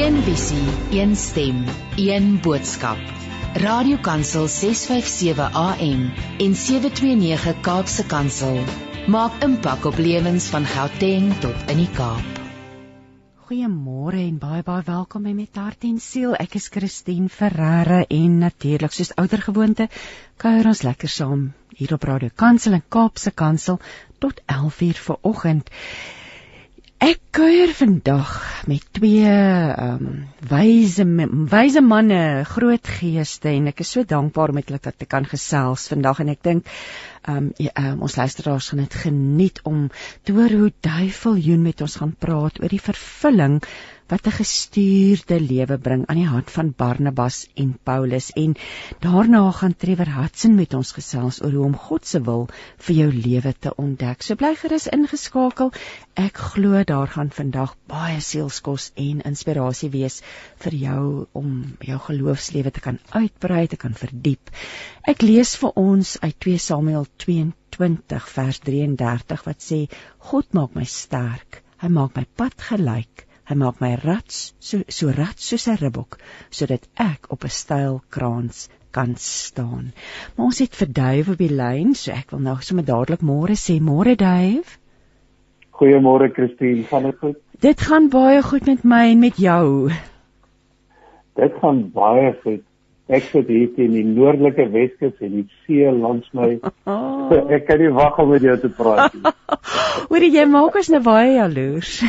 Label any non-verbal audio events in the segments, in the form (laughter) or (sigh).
Een visie, een stem, een boodskap. Radiokansel 657 AM en 729 Kaapse Kansel maak impak op lewens van Gauteng tot in die Kaap. Goeiemôre en baie baie welkom by met hart en siel. Ek is Christine Ferreira en natuurlik soos ouer gewoonte kuier ons lekker saam hier op Radio Kansel en Kaapse Kansel tot 11:00 vanoggend. Ek kuier vandag met twee ehm um, wyse wyse manne, groot geeste en ek is so dankbaar met hulle ek kan gesels vandag en ek dink ehm um, um, ons luisteraars gaan dit geniet om te hoor hoe duivel Joen met ons gaan praat oor die vervulling wat 'n gestuurde lewe bring aan die hand van Barnabas en Paulus en daarna gaan Trevor Hudson met ons gesels oor hoe om God se wil vir jou lewe te ontdek. So bly gerus ingeskakel. Ek glo daar gaan vandag baie sielskos en inspirasie wees vir jou om jou geloofslewe te kan uitbrei, te kan verdiep. Ek lees vir ons uit 2 Samuel 22 vers 33 wat sê God maak my sterk. Hy maak my pad gelyk Hy maak my rats so so rats soos 'n ribbok sodat ek op 'n styl kraans kan staan. Maar ons het vir Dave op die lyn, so ek wil nou sommer dadelik môre sê môre Dave. Goeiemôre Christine, gaan dit goed? Dit gaan baie goed met my en met jou. Dit gaan baie goed. Ek sit hier in die noordelike Weskus en die see langs my. (laughs) Oh. Ek kan nie wag om met jou te praat nie. (laughs) Hoorie, jy maak ons nou baie jaloers.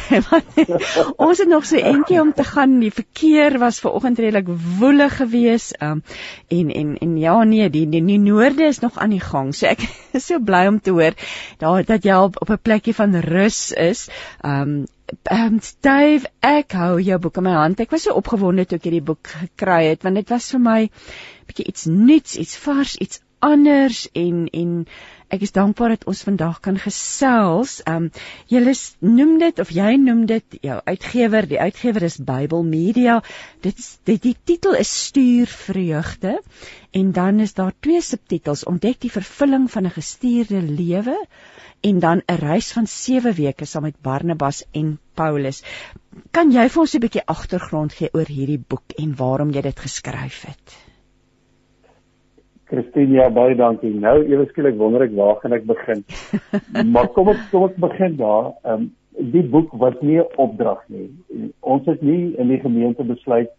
(laughs) ons het nog so eentjie om te gaan. Die verkeer was vanoggend redelik woelig geweest. Um, en en en ja nee, die die, die noorde is nog aan die gang. So ek is so bly om te hoor daar dat jy op 'n plekkie van rus is. Um um, Dave, ek hou jou boek in my hand. Ek was so opgewonde toe ek hierdie boek gekry het want dit was vir my bietjie iets nuuts, iets vars, iets anders en en ek is dankbaar dat ons vandag kan gesels. Um julle noem dit of jy noem dit jou uitgewer, die uitgewer is Bybel Media. Dit is dit die titel is Stuurvreugde en dan is daar twee subtitels: Ontdek die vervulling van 'n gestuurde lewe en dan 'n reis van 7 weke saam met Barnabas en Paulus. Kan jy vir ons 'n bietjie agtergrond gee oor hierdie boek en waarom jy dit geskryf het? Christine, ja, baie dankie. Nou ewe skielik wonder ek waar gaan ek begin. (laughs) maar kom ek kom ek begin daar. Ehm um, die boek was nie 'n opdrag nie. Ons het nie in die gemeente besluit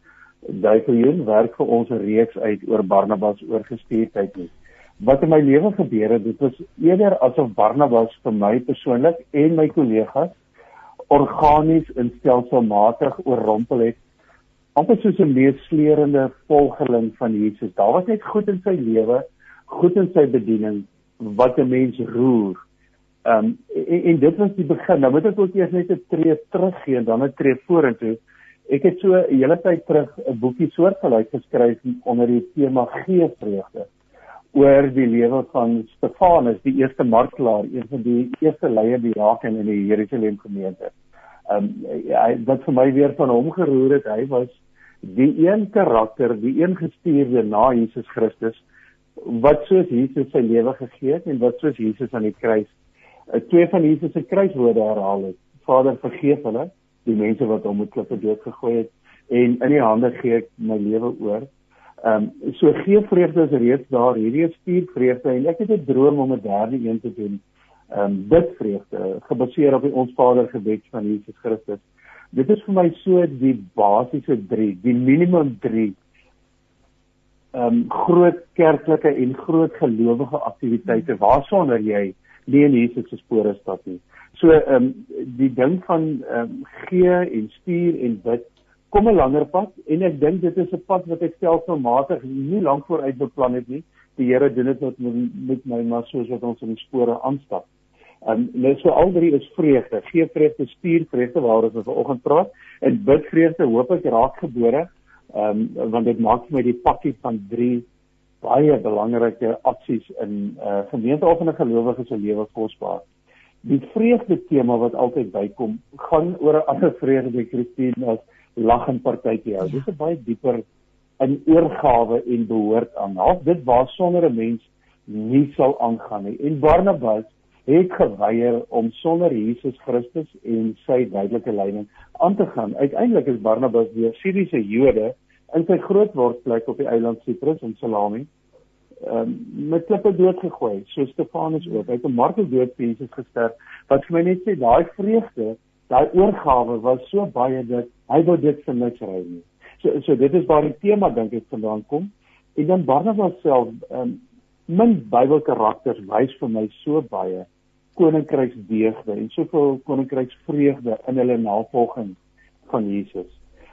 Duiveljoen werk vir ons 'n reeks uit oor Barnabas oorgestuurdheid nie wat in my lewe gebeur het, dit was eerder asof Barnabas vir my persoonlik en my kollegas organies en stelselmatig oorrompel het amper soos 'n leesleerende volgeling van Jesus. Daar was net goed in sy lewe, goed in sy bediening wat 'n mens roer. Um, en, en dit was die begin. Nou moet ek ook eers net 'n tree teruggee en dan 'n tree vorentoe. Ek het so 'n hele tyd terug 'n boekie soortgelyk geskryf onder die tema geesvreugde oor die lewe van Stefanus, die eerste martelaar, een van die eerste leiers die Raken in die Jerusalem gemeente. Ehm um, ja, wat vir my weer van hom geroer het, hy was die een karakter, die een gestuurde na Jesus Christus wat soos Jesus sy lewe gegee het en wat soos Jesus aan die kruis uh, twee van Jesus se kruiswoorde herhaal het. Vader, vergeef hulle, die mense wat hom met klippe dood gegooi het en in die hande gee ek my lewe oor. Ehm um, so gee vreugde is reeds daar. Hierdie is vier vreugde en ek het 'n droom om 'n derde een te doen. Ehm um, dit vreugde gebaseer op die ons Vader gebed van Jesus Christus. Dit is vir my so die basiese 3, die minimum 3 ehm um, groot kerklike en groot gelowige aktiwiteite waarsonder jy nie in Jesus se spore stap nie. So ehm um, die ding van ehm um, gee en stuur en bid kom 'n langer pad en ek dink dit is 'n pad wat ek selfvermatig nie lank vooruit beplan het nie. Die Here doen dit met met my maar soos wat ons in die spore aanstap. En net so al drie is vreugde, gee vreugde, stuur vreugde waaroor ons vanoggend praat en bid vreugde hoop ek raak gebore. Ehm um, want dit maak vir my die pakkie van drie baie belangrike aksies in 'n uh, gemeente of 'n gelowige se lewe kosbaar. Die vreugde tema wat altyd bykom, gaan oor 'n ander vreugde, Christine, as lag en partytjie hou. Dis 'n baie dieper in oorgawe en behoort aan. Half dit waar sonder 'n mens nie sou aangaan nie. En Barnabas het geweier om sonder Jesus Christus en sy duidelike leiding aan te gaan. Uiteindelik is Barnabas deur Siriëse Jode in sy grootwordplek op die eiland Cyprus in Salami um, met klippe doodgegooi, so Stefanus ook. Hy het 'n marteldood vir Jesus gesterf. Wat vir my net sê, daai vreugde, daai oorgawe was so baie dat hy wou dit vir niks ry nie. So so dit is waar die tema dink ek vandaan kom. En dan Barnabas self, um, min Bybelkarakters wys vir my so baie koninkryksdeugde en soveel koninkryksvreugde in hulle navolging van Jesus.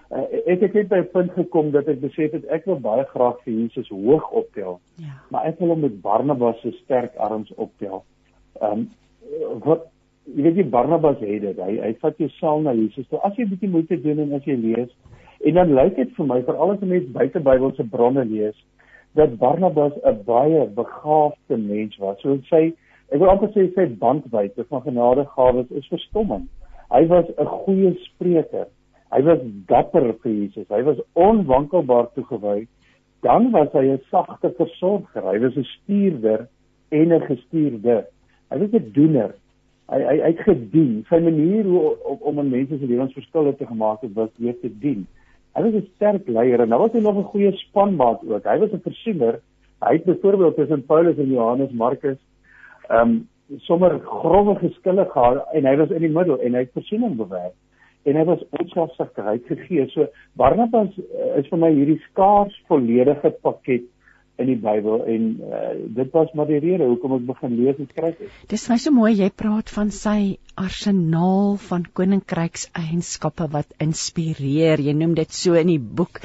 Uh, ek het net by 'n punt gekom dat ek besef het ek wil baie graag vir Jesus hoog optel. Ja. Maar ek wil hom met Barnabas se sterk arms optel. Ehm um, wat jy weet jy Barnabas het dit. Hy hy vat jou saam na Jesus. So as jy bietjie moeite doen en as jy lees en dan lyk dit vir my vir al die mense buite Bybelse bronne lees dat Barnabas 'n baie begaafde mens was. So sy ek wil amper sê sy bandwydte van genadegawes is verstommend. Hy was 'n goeie spreker. Hy was dapper vir Jesus. Hy was onwankelbaar toegewy. Dan was hy 'n sagte versorger. Hy was 'n stuurder en 'n gestuurde. Hy was 'n doener. Hy hy hy het gedien. Sy manier hoe om aan mense se lewens verskille te gemaak het was deur te dien. Hy was 'n sterk leier en dan was hy nog 'n goeie spanmaat ook. Hy was 'n versoener. Hy het byvoorbeeld tussen Paulus en Johannes Markus ehm um, sommer grouwe geskille gehad en hy was in die middel en hy het versoening bewerk en hy was onselfsugtigheid gegee. So Barnabas uh, is vir my hierdie skaars volledige pakket in die Bybel en uh, dit was maar die rede hoekom ek begin lees en skryf het. Dis my so mooi jy praat van sy arsenaal van koninkryks eienskappe wat inspireer. Jy noem dit so in die boek.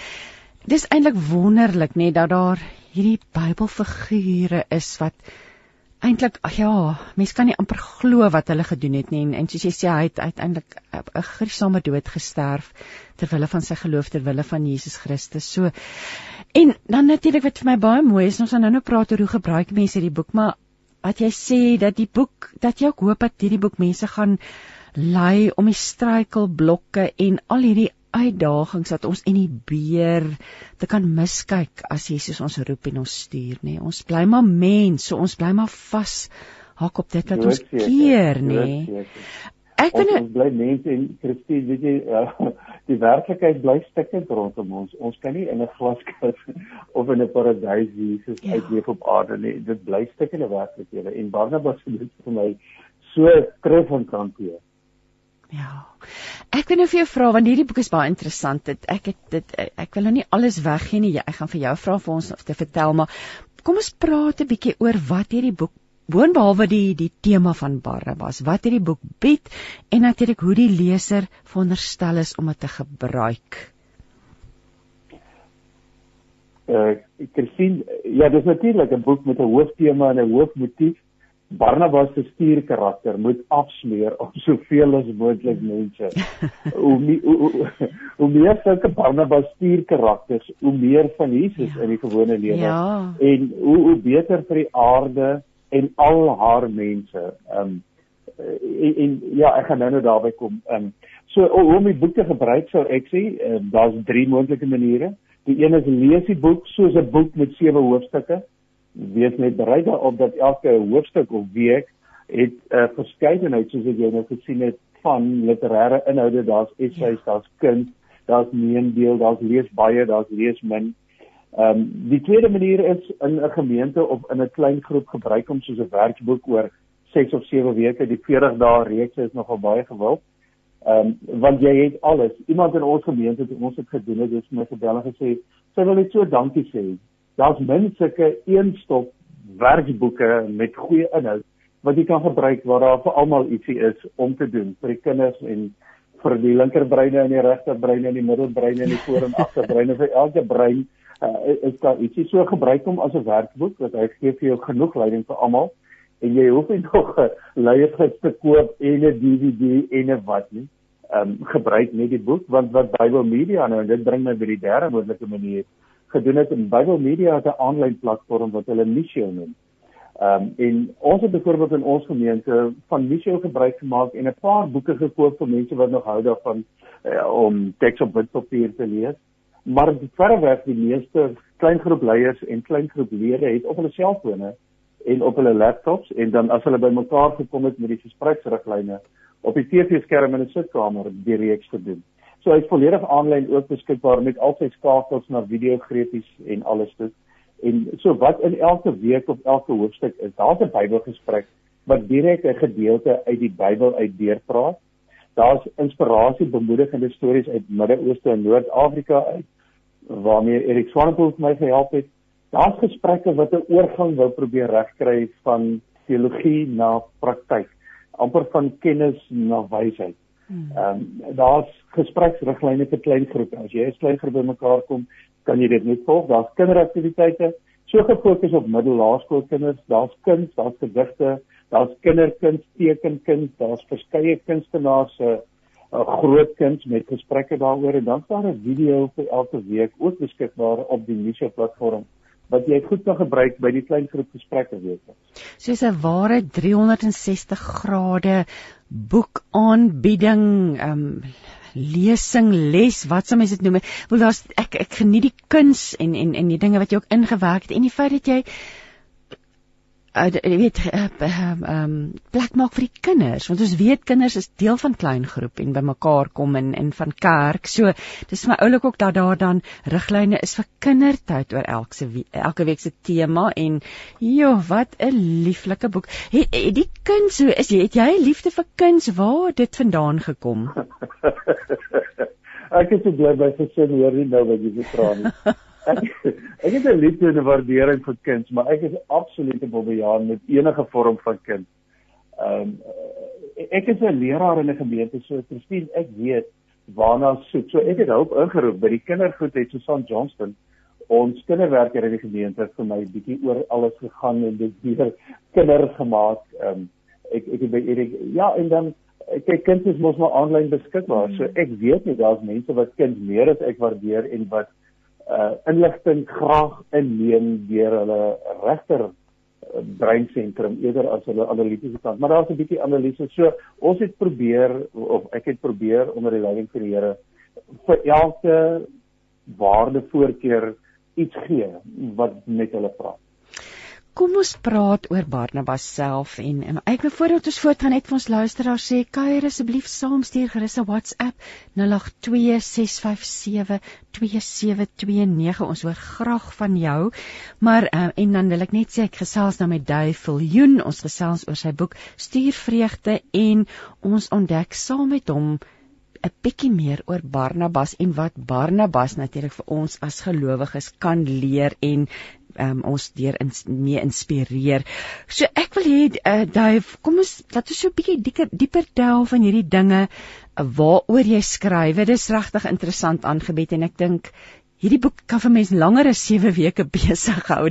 Dis eintlik wonderlik nê nee, dat daar hierdie Bybelfigure is wat eintlik ja, mens kan nie amper glo wat hulle gedoen het nie en, en soos jy sê hy het uiteindelik 'n gruisame dood gesterf ter wille van sy geloof ter wille van Jesus Christus. So en dan natuurlik wat vir my baie mooi is, ons gaan nou nou praat oor hoe gebruik mense die boek, maar wat jy sê dat die boek dat jy ook hoop dat hierdie boek mense gaan lei om die struikelblokke en al hierdie uitdagings wat ons en die beer te kan miskyk as Jesus ons roep en ons stuur nê. Ons bly maar mens, so ons bly maar vas hak op dit wat ons keer nê. Ek vind ons bly mense en Christus weet jy uh, (laughs) die werklikheid bly stikkend rondom ons. Ons kan nie in 'n glaskas (laughs) of in 'n paradys Jesus ja. uitleef op aarde nie. Dit bly stikkende werklikhede en Barnabas het dit vir my so treffend hanteer. Ja. Ek wil nou vir jou vra want hierdie boek is baie interessant. Dit ek het dit ek wil nou nie alles weggee nie. Ek gaan vir jou vra vir ons te vertel, maar kom ons praat 'n bietjie oor wat hierdie boek boonbehalwe die die tema van Barabbas, wat hierdie boek bied en natuurlik hoe die leser veronderstel is om dit te gebruik. Uh, ek kan sien ja, dis natuurlik 'n boek met 'n hooftema en 'n hoofmotief Barnabas se stuurkarakter moet afsmeer op soveel as moontlik mense. hoe, hoe, hoe hoe meer sulke Barnabas stuurkarakters, hoe meer van Jesus ja. in die gewone lewe ja. en hoe hoe beter vir die aarde en al haar mense. Ehm um, en, en ja, ek gaan nou nou daarby kom. Ehm um, so om die boek te gebruik sou ek sê, um, daar's drie moontlike maniere. Die een is lees die boek soos 'n boek met sewe hoofstukke wees net bereid daarop dat elke hoofstuk of week het 'n uh, verskeidenheid soos wat jy nou gesien het van literêre inhoude, daar's essays, ja. daar's kuns, daar's meendeel, daar's lees baie, daar's lees min. Ehm um, die tweede manier is in 'n gemeente of in 'n klein groep gebruik om soos 'n werkboek oor 6 of 7 weke, die 40 dae reeks is nogal baie gewild. Ehm um, want jy het alles. Iemand in ons gemeente het ons dit gedoen het, dis my gebel en gesê, "Sy wil net so dankie sê daar's min sulke eenstop werkboeke met goeie inhoud wat jy kan gebruik waar daar vir almal ietsie is om te doen vir die kinders en vir die linkerbreine en die regterbreine en die middelbreine en die voor en agterbreine. Vir elke brein uh, is daar ietsie. So gebruik hom as 'n werkboek wat hy gee vir jou genoeg leiding vir almal en jy hoef nie (laughs) nog 'n leiergids te koop en 'n DVD en 'n wat nie. Um, gebruik net die boek want wat Bible Media nou en dit bring my by die derde moontlike manier gedoen het in Bible Media het 'n aanlyn platform wat hulle Missio noem. Ehm um, en ons het byvoorbeeld in ons gemeente van Missio gebruik gemaak en 'n paar boeke gekoop vir mense wat nog hou daarvan uh, om teks op witpapier te lees. Maar die meeste klein groep leiers en klein groep lede het op hulle selfone en op hulle laptops en dan as hulle bymekaar gekom het met die gespreksriglyne op die TV-skerm in 'n sitkamer die reeks te doen. So hy's volledig aanlyn ook beskikbaar met al sy skakels na videogreepies en alles dit. En so wat in elke week of elke hoofstuk is, daar's 'n Bybelgesprek wat direk 'n gedeelte uit die Bybel uit deurpraat. Daar's inspirasie, bemoedigende stories uit Midde-Ooste en Noord-Afrika uit waarmee Erik Swanepoel my gehelp het. Daar's gesprekke wat 'n oorgang wou probeer regkry van teologie na praktyk, amper van kennis na wysheid. Hmm. Ehm um, daar's gespreksriglyne vir klein groepe. As jy 'n klein groep bymekaar kom, kan jy dit net volg. Daar's kinderaktiwiteite, so gefokus op middellaerskoolkinders, daar's kuns, daar's gedigte, daar's kinderkuns, tekenkuns, daar's verskeie kunstenaars se uh, uh, groot kuns met gesprekke daaroor en dan daar 'n video vir elke week ook beskikbaar op die Nisha platform wat jy goed kan gebruik by die klein groep gesprekke weet. Soos 'n ware 360 grade boek aanbieding, ehm um, lesing les wat sou mens dit noem? Wel daar's ek ek geniet die kuns en en en die dinge wat jy ook ingewerk het en die feit dat jy uh, jy weet uh, um, um, plek maak vir die kinders want ons weet kinders is deel van klein groep en bymekaar kom in in van kerk. So dis vir my oulik ook dat daar dan riglyne is vir kindertyd oor elke elke week se tema en jo, wat 'n lieflike boek. Het, het die kind so is jy het jy liefde vir kuns waar dit vandaan gekom? (laughs) ek is so bly by gesin hoor nie nou wat jy vra nie. (laughs) ek ek het 'n liefde en 'n waardering vir kinders, maar ek is absoluut op Bobbejaan met enige vorm van kind. Ehm um, ek is 'n leraar in 'n gemeente so Christine, ek weet waarna soek. So ek het hulp ingeroep by die kindergoed het Susan Johnston ons kinderwerker in die gemeente vir my bietjie oor alles gegaan en dit weer kinders gemaak. Ehm um, ek ek het by Erik ja en dan kyk kinders mos maar aanlyn beskikbaar. So ek weet nie daar's mense wat kind meer as ek waardeer en wat uh inligting graag inneem deur hulle regter uh, breinsentrum eerder as hulle analitiese kant. Maar daar's 'n bietjie analise. So ons het probeer of ek het probeer onder die leiding van die Here vir elke waarde voorkeur iets gee wat met hulle praat. Kom ons praat oor Barnabas self en, en ek wil voordat ons voortgaan net vir ons luisteraars sê kuier asseblief saam stuur gerus 'n WhatsApp 0826572729. Ons hoor graag van jou. Maar uh, en dan wil ek net sê ek gesels nou met Dave Viljoen. Ons gesels oor sy boek Stuur vreugde en ons ontdek saam met hom 'n bietjie meer oor Barnabas en wat Barnabas natuurlik vir ons as gelowiges kan leer en um, ons deur ins, mee inspireer. So ek wil hê uh, Dave, kom ons laat ons so 'n bietjie dieper dieper delf in hierdie dinge uh, waaroor jy skryf. Dit is regtig interessant aangebied en ek dink hierdie boek kan vir mense langer as 7 weke (laughs) besig hou,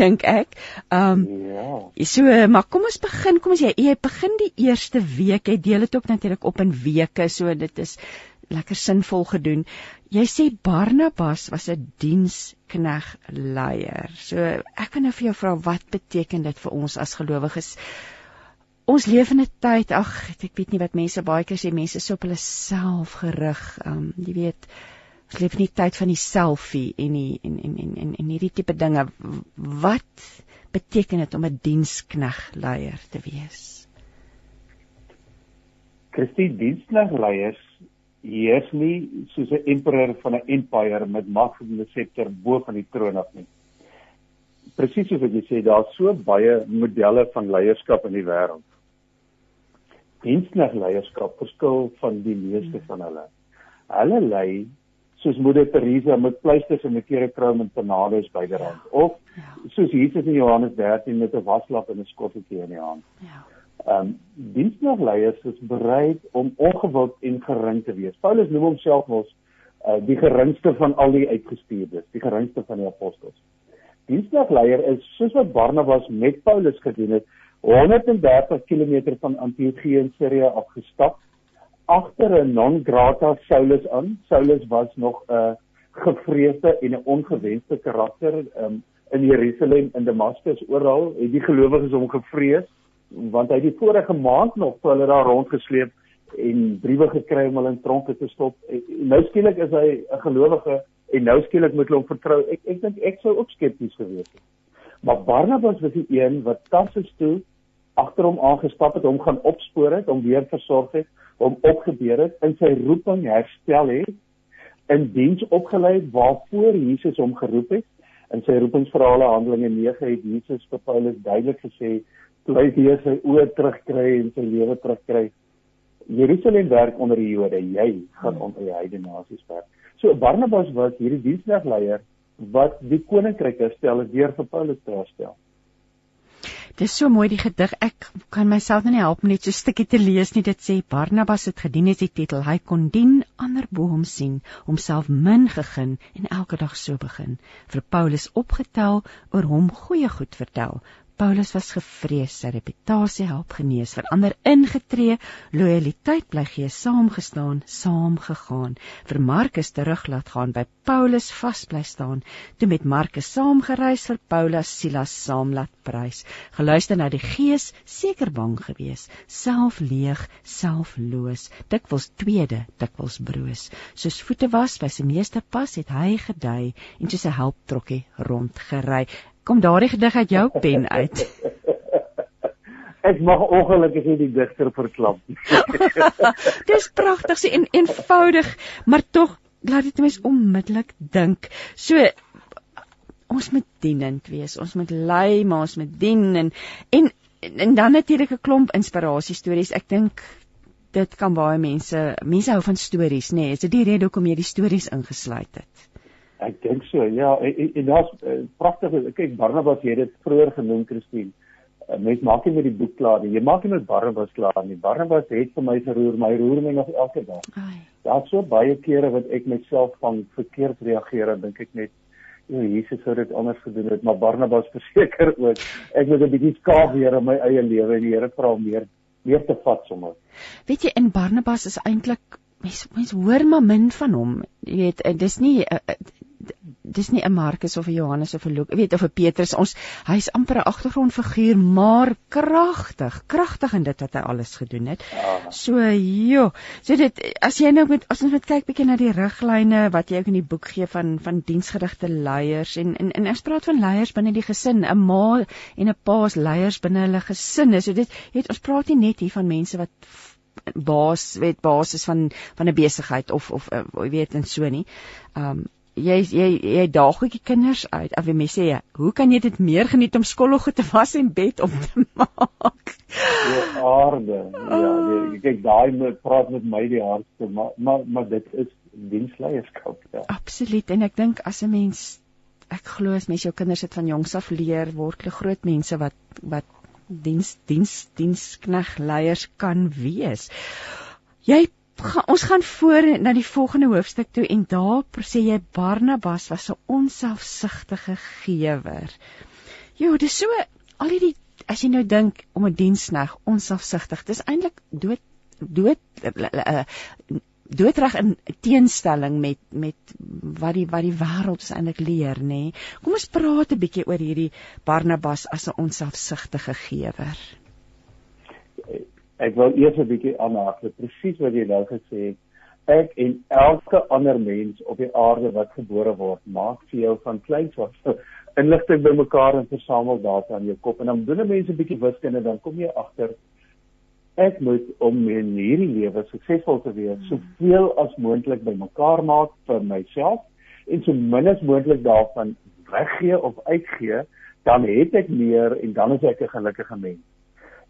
dink ek. Um ja. So maar kom ons begin, kom ons jy, jy begin die eerste week, jy deel dit ook natuurlik op in weke, so dit is lekker sinvol gedoen. Jy sê Barnabas was 'n dienskneg leier. So ek wil nou vir jou vra wat beteken dit vir ons as gelowiges? Ons leef in 'n tyd, ag, ek weet nie wat mense baie keer sê mense is op hulle self gerig. Um jy weet, ons leef in die tyd van die selfie en die en en en en, en hierdie tipe dinge. Wat beteken dit om 'n dienskneg leier te wees? Christie diensknegleiers heers nie soos 'n emperor van 'n empire met mag en 'n scepter bo van die troon af nie. Presies soos wat jy sê, daar's so baie modelle van leierskap in die wêreld. Dienstig leierskap verskil van die meeste van hulle. Hulle lei soos moeder Teresa met pleisters en 'n kerekroon en panades byderhand of soos Jesus in Johannes 13 met 'n waslap en 'n skotteltjie in die hand. Ja ehm um, diensnagleiers is bereid om ongewild en gering te wees. Paulus noem homself mos uh, die geringste van al die uitgestuurdes, die geringste van die apostels. Diensnagleier is soos wat Barnabas met Paulus gedoen het, 130 km van Antiochië in Sirië afgestap agter 'n non grata Saulus aan. Saulus was nog 'n gevreesde en 'n ongewenste karakter um, in Jerusalem en Damaskus oral het die gelowiges hom gevrees want hy het die vorige maand nog vir hulle daar rondgesleep en briewe gekry om hulle in tronke te stop. En nou skielik is hy 'n gelowige en nou skielik moet hulle hom vertrou. Ek ek dink ek sou ook skepties gewees het. Maar Barnabas was die een wat Tarsus toe agter hom aangestap het, hom gaan opspoor het, hom weer versorg het, hom opgebeur het, in sy roeping herstel het, in diens opgelei waarvoor Jesus hom geroep het. In sy roepingsverhale Handelinge 9 het Jesus vir Paulus duidelik gesê toe hy weer sy oë terugkry en sy lewe terugkry. Jerusalem werk onder die Jode, jy gaan onder die heidene nasies werk. So Barnabas was hierdie dienslegleier wat die koninkryk herstel deur vir Paulus te herstel. Dis so mooi die gedig. Ek kan myself nou nie help om net so 'n stukkie te lees nie. Dit sê Barnabas het gedien as die titel. Hy kon dien ander bo hom sien, homself min gegeen en elke dag so begin. Vir Paulus opgetel oor hom goeie goed vertel. Paulus was gevrees, sy reputasie help genees, verander ingetree, lojaliteit bly gee, saamgestaan, saam gegaan, vir Markus terug laat gaan, by Paulus vas bly staan, toe met Markus saamgereis vir Paulus Silas saam laat prys, geluister na die Gees, seker bang gewees, self leeg, selfloos, dikwels tweede, dikwels broos, soos voete was by sy meester pas het hy gedui en soos 'n helptrokkie rondgery kom daardie gedig uit jou pen uit? (laughs) Ek mag ongelukkig nie die digter verklap nie. (laughs) Dis pragtig so en eenvoudig, maar tog laat dit mens onmiddellik dink. So ons moet dienend wees. Ons moet lei, maar ons moet dien en en en dan natuurlik 'n klomp inspirasie stories. Ek dink dit kan baie mense mense hou van stories, nê? Nee. Is dit die rede hoekom jy die stories ingesluit het? Ek dink so. Ja, en, en daar's uh, pragtig. Kyk, Barnabas het dit vroeër genoem, Christine. Uh, mens maak nie met die boek klaar nie. Jy maak nie met Barnabas klaar nie. Barnabas het vir my geroer, my roer my nog elke dag. Daar's so baie kere wat ek myself van verkeerd reageer en dink ek net Ja, Jesus sou dit anders gedoen het, maar Barnabas (laughs) verseker ook. Ek moet 'n bietjie skaaf weer in my eie lewe en die Here vra om meer meer te vat sommer. Weet jy, in Barnabas is eintlik mens mens hoor maar min van hom. Jy weet, dis nie uh, dis nie 'n Markus of 'n Johannes of 'n Lukas, weet of 'n Petrus. Ons hy's amper 'n agtergrondfiguur, maar kragtig, kragtig in dit wat hy alles gedoen het. Ja. So, jo. So dit as jy nou met as ons net kyk bietjie na die riglyne wat jy ook in die boek gee van van diensgerigte leiers en en en ons praat van leiers binne die gesin, 'n ma en 'n pa is leiers binne hulle gesinne. So dit het ons praat nie net hier van mense wat baas weet basis van van 'n besigheid of of uh, weet en so nie. Um jy jy jy daag ook die kinders uit. Wie mense sê, hoe kan jy dit meer geniet om skoolgoed te was en bed op te (laughs) maak? Die aarde. Ja, jy kyk daai moet praat met my die hardste, maar maar maar dit is diensleierskap. Ja. Absoluut en ek dink as 'n mens ek glo as mens jou kinders dit van jongs af leer, word hulle groot mense wat wat diens diens dienskneg leiers kan wees. Jy Ga, ons gaan voor na die volgende hoofstuk toe en daar sê jy Barnabas was 'n onselfsugtige gewer. Jo, dis so al hierdie as jy nou dink om 'n diensneg onselfsugtig, dis eintlik dood dood uh, doodreg in teenstelling met met wat die wat die wêreld ons eintlik leer, nê. Nee. Kom ons praat 'n bietjie oor hierdie Barnabas as 'n onselfsugtige gewer ek wil eers 'n bietjie aanhaak met presies wat jy nou gesê het. Ek en elke ander mens op die aarde wat gebore word, maak vir jou van kleins (laughs) af inligting bymekaar en versamel data in jou kop en dan doen mense 'n bietjie wiskunde dan kom jy agter ek moet om in hierdie lewe suksesvol te wees, soveel as moontlik bymekaar maak vir myself en so min as moontlik daarvan weggee of uitgee, dan het ek meer en dan is ek 'n gelukkige mens.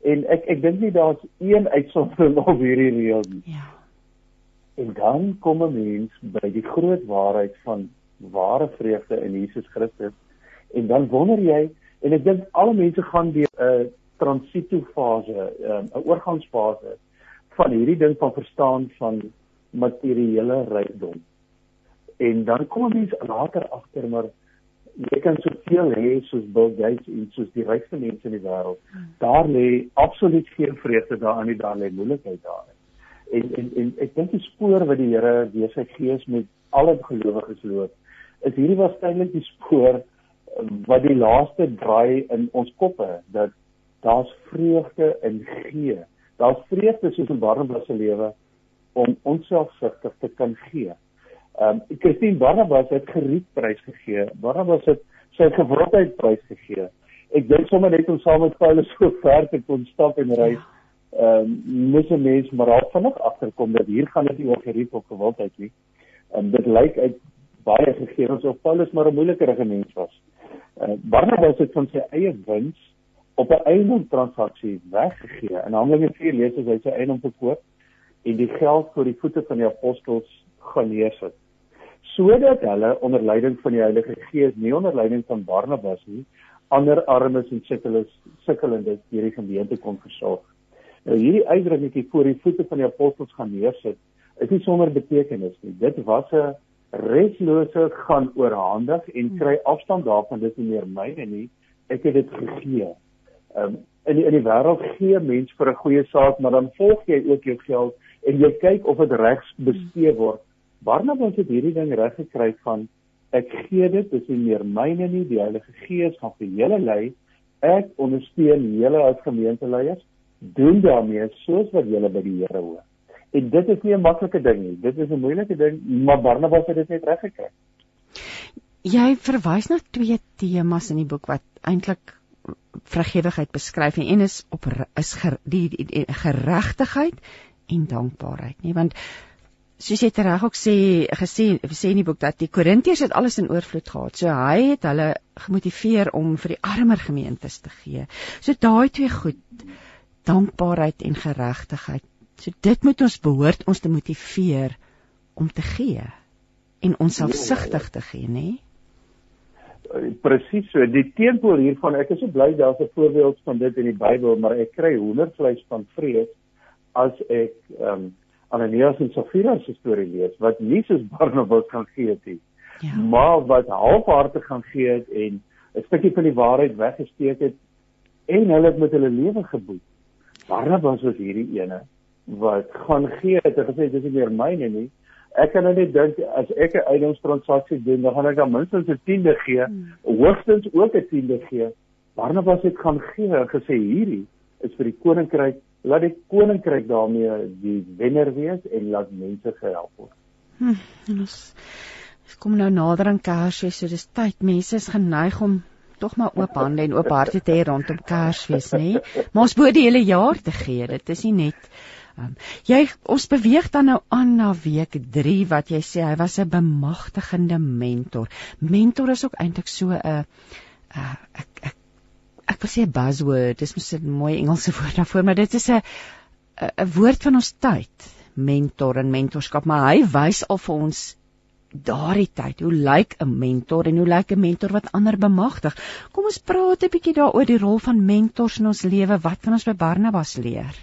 En ek ek dink nie daar's een uitsondering (laughs) op hierdie reël nie. Ja. En dan kom 'n mens by die groot waarheid van ware vreugde in Jesus Christus en dan wonder jy en ek dink alle mense gaan deur 'n transitiefase, 'n oorgangsfase van hierdie ding van verstaan van materiële rykdom. En dan kom 'n mens later agter maar jy kan soveel hê soos Bill Gates en soos die rykste mense in die wêreld. Daar lê absoluut geen vreugde daarin nie, daar lê moeilikheid daarin. En en en ek dink die spoor wat die Here deur sy gees met alle gelowiges loop, is hierdie waarskynlik die spoor um, wat die laaste draai in ons koppe dat daar's vreugde in gee. Daar's vreugde soos in Barnabas se lewe om onselfsugtig te kan gee. Ehm um, Christine Barnabas het geriet prys gegee. Barnabas het sy gewildheid prys gegee. ek dink sommer net om saam met Paulus so ver te kon stap en reis. Ehm um, moet 'n mens maar al vinnig agterkom dat hier gaan dit nie oor gerief of gewildheid nie. Ehm um, dit lyk uit baie gegevens of Paulus maar 'n moeilikerige mens was. Uh, Barnabas het van sy eie wins op 'n eiendom transaksie weggegee. In Handelinge 4 lees ons hy sy eiendom verkoop en die geld vir die voete van die apostels gaan neersit. Sodat hulle onder leiding van die Heilige Gees, nie onder leiding van Barnabas nie, ander armes en sukkeles sukkelendes hierdie gemeente kon versorg. Nou hierdie uitdrukking voor die voete van die apostels gaan neersit, is nie sonder betekenis nie. Dit was 'n reslose gaan oorhandig en kry afstand daarvan dit nie meer myne nie ek het dit gegee. Um, in die, in die wêreld gee mens vir 'n goeie saak maar dan volg jy ook jou geld en jy kyk of dit regs bestee hmm. Word. Barnabas het hierdie ding reg gekry van ek gee dit dis nie meer myne nie die Heilige Gees gaan vir julle lei. Ek ondersteun julle as gemeenteleiers doen daarmee soos wat julle by die Here hoor. En dit is nie 'n maklike ding nie. Dit is 'n moeilike ding, maar Barnabas het dit net reg gekry. Jy verwys na twee temas in die boek wat eintlik vrygewigheid beskryf en een is op is ger, die, die, die geregtigheid en dankbaarheid, nie? Want soos jy reg ook sê gesê sê in die boek dat die Korintiërs het alles in oorvloed gehad. So hy het hulle gemotiveer om vir die armer gemeentes te gee. So daai twee goed, dankbaarheid en geregtigheid So dit moet ons behoort ons te motiveer om te gee en ons selfsugtig te gee, nê? Eh, presies so. Die teenpool hiervan, ek is so bly daar's 'n voorbeeld van dit in die Bybel, maar ek kry hoendervleis van vrees as ek ehm um, Ananias en Safira se storie lees wat Jesus (laughs) Barnabas kan gee het. Ja. Maar wat halfhartig gaan gee het en 'n stukkie van die waarheid weggesteek het en hulle het met hulle lewe geboet. Barnabas was hierdie ene wat gaan gee het en gesê dis nie meer myne nie. Ek kan net dink as ek 'n eiendomstransaksie doen, dan gaan ek dan minstens 'n tiende gee, hmm. hoogstens ook 'n tiende gee. Barnabas het gaan gee en gesê hierdie is vir die koninkryk, laat die koninkryk daarmee die wenner wees en laat mense gehelp word. Hm, ons kom nou nader aan Kersfees, so dis tyd mense is geneig om tog maar oop hande en oop harte te hê rondom Kersfees, nê? Maar ons moet die hele jaar te gee. Dit is nie net Um, jy ons beweeg dan nou aan na week 3 wat jy sê hy was 'n bemagtigende mentor. Mentor is ook eintlik so 'n ek ek wil sê 'n buzzword. Dis mos 'n mooi Engelse (laughs) woord daarvoor, maar dit is 'n 'n woord van ons tyd. Mentor en mentorskap, maar hy wys al vir ons daardie tyd hoe lyk 'n mentor en hoe lyk 'n mentor wat ander bemagtig. Kom ons praat 'n bietjie daaroor die rol van mentors in ons lewe. Wat kan ons by Barnabas leer?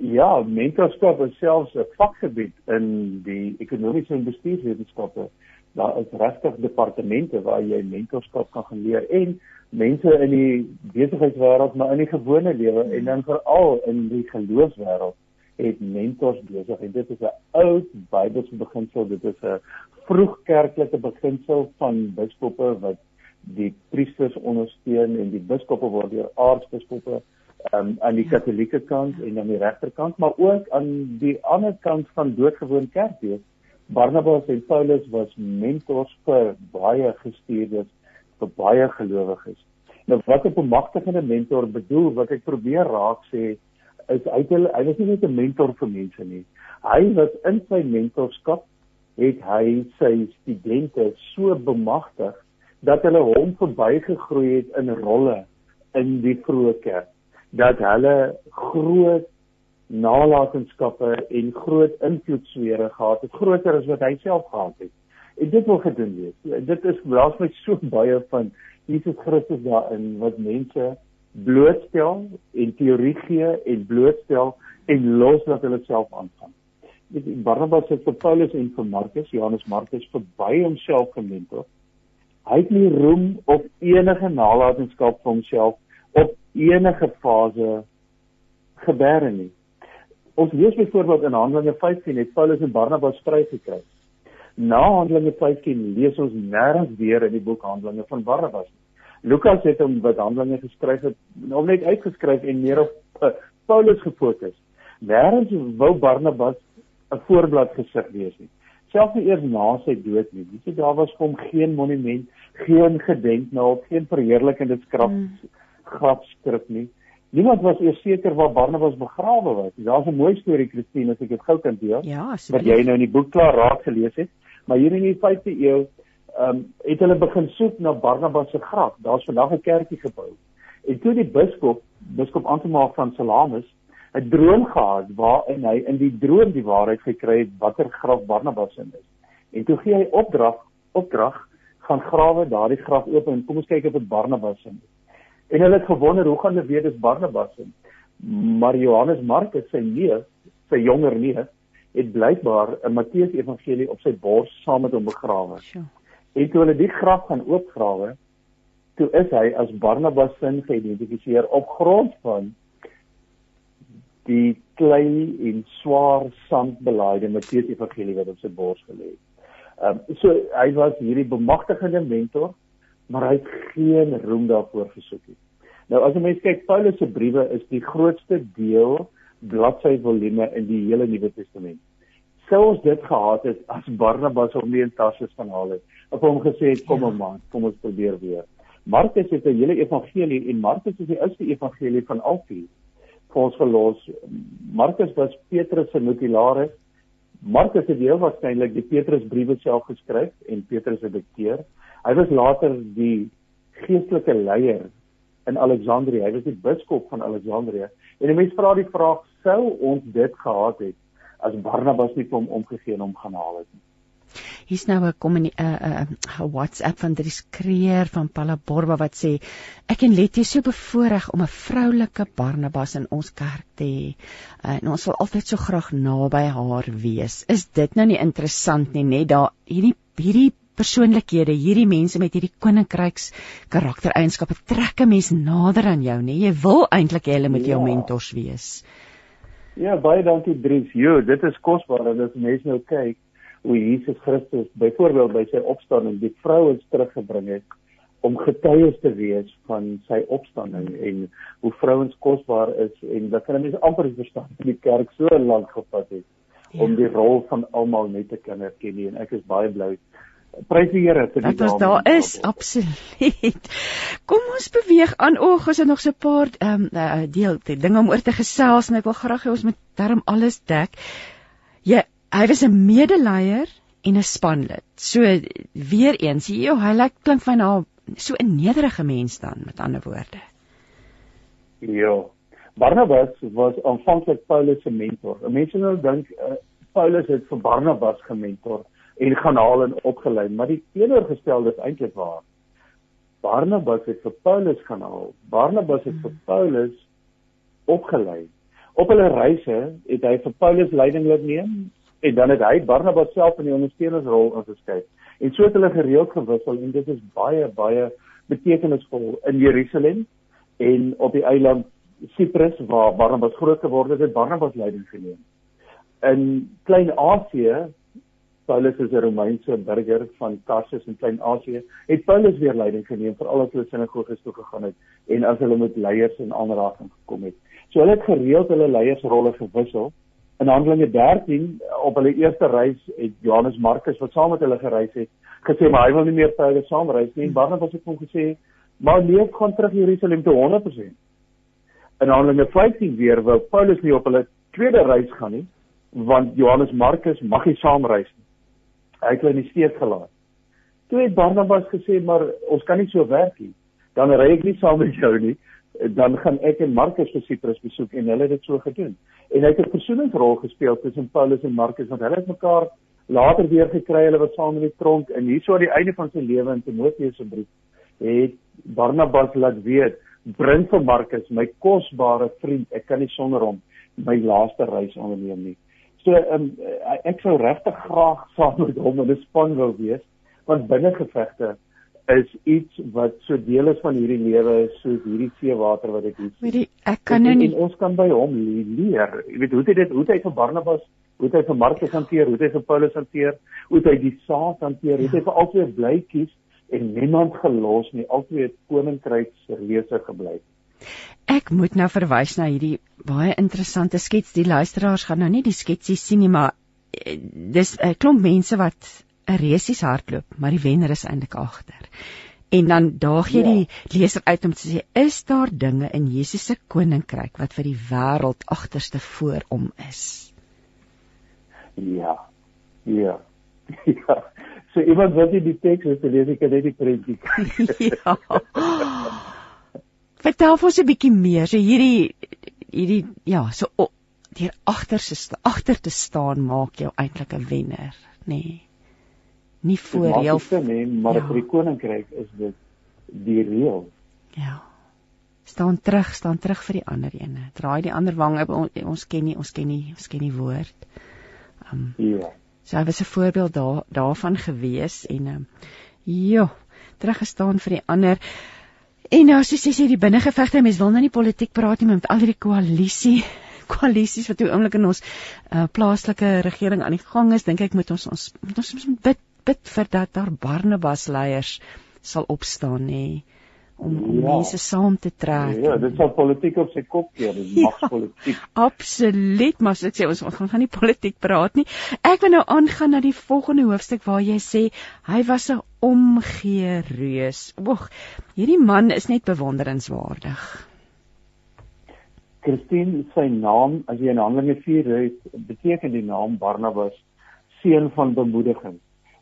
Ja, mentorskap is selfs 'n vakgebied in die ekonomiese en bestuurswetenskappe. Daar is regtig departemente waar jy mentorskap kan geleer en mense in die besigheidswêreld maar in die gewone lewe en dan veral in die geloofswêreld het mentors besig en dit is 'n ou Bybelse beginsel, dit is 'n vroegkerklike beginsel van biskoppe wat die priesters ondersteun en die biskoppe word deur aartsbiskoppe um, aan die katolieke kant en aan die regterkant, maar ook aan die ander kant van doodgewoon kerkwees. Barnabas en Paulus was mentors vir baie gestuurdes, vir baie gelowiges. Nou wat 'n bemagtigende mentor bedoel, wat ek probeer raak sê, is hy hy was nie net 'n mentor vir mense nie. Hy was in sy mentorskap het hy sy studente so bemagtig dat hulle hom verbygegroei het in rolle in die vroeë kerk dat hulle groot nalatenskappe en groot invloedsfere gehad het, groter as wat hy self gehad het. En dit wil gedoen wees. Dit is laas my so (laughs) baie van Jesus Christus daarin wat mense blootstel en teorie gee en blootstel en los dat hulle self aangaan. Dit Barnabas het vir Paulus en vir Markus, Johannes Markus verby homself gementor. Hy het nie roem op enige nalatenskap vir homself op enige fase gebeure nie. Ons lees byvoorbeeld in Handelinge 15 het Paulus en Barnabas vrygekry. Na Handelinge 15 lees ons nêrens weer in die boek Handelinge van Barnabas nie. Lukas het hom wat Handelinge geskryf het, hom net uitgeskryf en meer op uh, Paulus gefokus. Nêrens wou Barnabas 'n voorblad gesig wees nie. selfs nie eers na sy dood nie. Dis daar was vir hom geen monument, geen gedenknaald, geen verheerlikende skrap mm. grafskrif nie. Niemand was eers seker waar Barnabas begrawe was. Daar's 'n mooi storie Christine as ek dit gou kan deel. Ja, wat jy nou in die boek klaar raak gelees het. Maar hier in die 5de eeu ehm um, het hulle begin soek na Barnabas se graf. Daar's vandag 'n kerkie gebou. En toe die biskop, biskop Antomaag van Salamis, 'n droom gehad waarin hy in die droom die waarheid gekry het watter graf Barnabas in is. En toe gee hy opdrag, opdrag gaan grawe daardie graf oop en kom ons kyk of dit Barnabas is. En hulle het gewonder hoe gaan hulle weet dis Barnabas is. Maar Johannes Markus sy neef, sy jonger neef, het blykbaar 'n Matteus Evangelie op sy bors saam met hom begrawe. Sure. En toe hulle die graf gaan oopgrawe, toe is hy as Barnabas sin geïdentifiseer op grond van die klein en swaar sandbelaaide Matteus Evangelie wat op sy bors gelê het. Ehm um, so hy was hierdie bemagtigende mentor, maar hy het geen roem daarvoor gesoek nie. Nou as 'n mens kyk Paulus se briewe is die grootste deel bladsy volume in die hele Nuwe Testament. Sou ons dit gehad het as Barnabas hom nie in Tarsus van haal het, of hom gesê het kom ja. man, kom ons probeer weer. Markus het 'n hele evangelie en Markus is die oudste evangelie van al vier vir ons gelos. Markus was Petrus se notularis. Markus het heel waarskynlik die Petrusbriewe self geskryf en Petrus se dikteer. Hy was later die geestelike leier in Alexandrië. Hy was die biskop van Alexandrië. En mense vra die vraag, sou ons dit gehad het as Barnabas nie hom omgegee en hom gaan haal het nie? Hier's nou 'n kom 'n uh, uh, uh, WhatsApp van Dries Kreer van Palaborba wat sê ek en Letty is so bevoorreg om 'n vroulike Barnabas in ons kerk te hê. Uh, en ons wil altyd so graag naby haar wees. Is dit nou nie interessant nie, net daar hierdie hierdie persoonlikhede, hierdie mense met hierdie koninkryks karaktereienskappe trek 'n mens nader aan jou, nê? Jy wil eintlik hê hulle moet ja. jou mentors wees. Ja, baie dankie Dries. Jo, dit is kosbaar dat as mense nou kyk hoe Jesus Christus byvoorbeeld by sy opstanding die vrouens teruggebring het om getuies te wees van sy opstanding en hoe vrouens kosbaar is en dat kan mense amper verstaan dat die kerk so lank gevat het ja. om die rol van almal net te kan erken en ek is baie bly Prys die Here vir die dag. Dit daar is absoluut. Kom ons beweeg aan. Oog, ons het nog so 'n paar ehm um, deel dinge om oor te gesels en ek wil graag hê ons moet darm alles dek. Jy hy was 'n medeleier en 'n spanlid. So weer eens, jy hy lyk klink van nou so 'n nederige mens dan met ander woorde. Ja. Barnabas was aanvanklik Paulus se mentor. Mense nou dink uh, Paulus het vir Barnabas gementor en gaan haal en opgelei, maar die teenoorgestelde is eintlik waar. Barnabas het vir Paulus gaan haal. Barnabas het vir Paulus opgelei. Op hulle reise het hy vir Paulus leiding laat neem en dan het hy Barnabas self in die ondersteuningsrol ingeskryf. En so het hulle gereeld gewissel en dit is baie baie betekenisvol in Jerusalem en op die eiland Cyprus waar Barnabas groot geword het, het Barnabas leiding geneem. In Klein-Asië, Paulus is 'n Romeinse burger van Tarsus in Klein-Asië, het Paulus weer leiding geneem vir al die sinagoges toe gegaan het en as hulle met leiers in aanraking gekom het. So hulle het gereeld hulle leiersrolle gewissel in Handelinge 13 op hulle eerste reis het Johannes Markus wat saam met hulle gereis het gesê maar hy wil nie meer verder saam reis nie en Barnabas het hom gesê maar leef gaan terug Jerusalem toe 100%. In Handelinge 15 weer wou Paulus nie op hulle tweede reis gaan nie want Johannes Markus mag nie saam reis nie. Hy het hulle in die steek gelaat. Toe het Barnabas gesê maar ons kan nie so werk nie. Dan ry ek nie saam met jou nie dan gaan ek en Markus vir Cyprus besoek en hulle het dit so gedoen. En hy het 'n versoeningsrol gespeel tussen Paulus en Markus want hulle het mekaar later weer gekry, hulle was saam in die tronk en hierso aan die einde van sy lewe in Timoteus se brief het Barnabas laat weet, bring vir Markus my kosbare vriend, ek kan nie sonder hom my laaste reis onderneem nie. So um, ek sou regtig graag (laughs) saam met hom in 'n span wou wees want binne gevegte is iets wat so deel is van hierdie lewe soos hierdie seewater wat ek hier sien. Weet jy, ek kan nou nie ons kan by hom leer. Jy weet hoe het dit hoe het hy vir Barnabas, hoe het hy vir Markus hanteer, hoe het hy vir Paulus hanteer, hoe het hy die saad hanteer, hoe het hy vir albei bly kies en niemand gelos nie, albei koninkryk se reuse gebly. Ek moet nou verwys na hierdie baie interessante skets. Die luisteraars gaan nou nie die sketsie sien nie, maar dis 'n klomp mense wat 'n resies hardloop, maar die wenner is eintlik agter. En dan daag jy ja. die leser uit om te sê, is daar dinge in Jesus se koninkryk wat vir die wêreld agterste voor hom is? Ja. Ja. (laughs) Ja. So iemand wat nie die teks het gelees, ek net die prentjie. (laughs) ja. (laughs) Vertel ons 'n bietjie meer. So hierdie hierdie ja, so deur agter se agter te staan maak jou eintlik 'n wenner, nê. Nee. Nie voor jou nee, maar ja. vir die koninkryk is dit die reël. Ja. Staan terug, staan terug vir die ander ene. Draai die ander wang op ons ken nie, ons ken nie, ons ken nie woord. Um, ja. So hy was 'n voorbeeld daar daarvan gewees en um, ja, teruggestaan vir die ander. En nou soos jy sê die binnengevegte, mense wil nou nie politiek praat nie met al hierdie koalisie (laughs) koalisies wat toe oomblik in ons uh, plaaslike regering aan die gang is, dink ek moet ons ons moet ons bid bid vir dat daar Barnabas leiers sal opstaan nê om om ja. mense saam te trek. Ja, dit sal politiek op sy kop keer, dit ja, mag politiek. Absoluut, maar ek sê ons ons gaan nie politiek praat nie. Ek wil nou aangaan na die volgende hoofstuk waar jy sê hy was 'n omgee reus. Oeg, hierdie man is net bewonderenswaardig. Christine sy naam as jy in Handelinge 4 lees, beteken die naam Barnabas seun van bemoediging.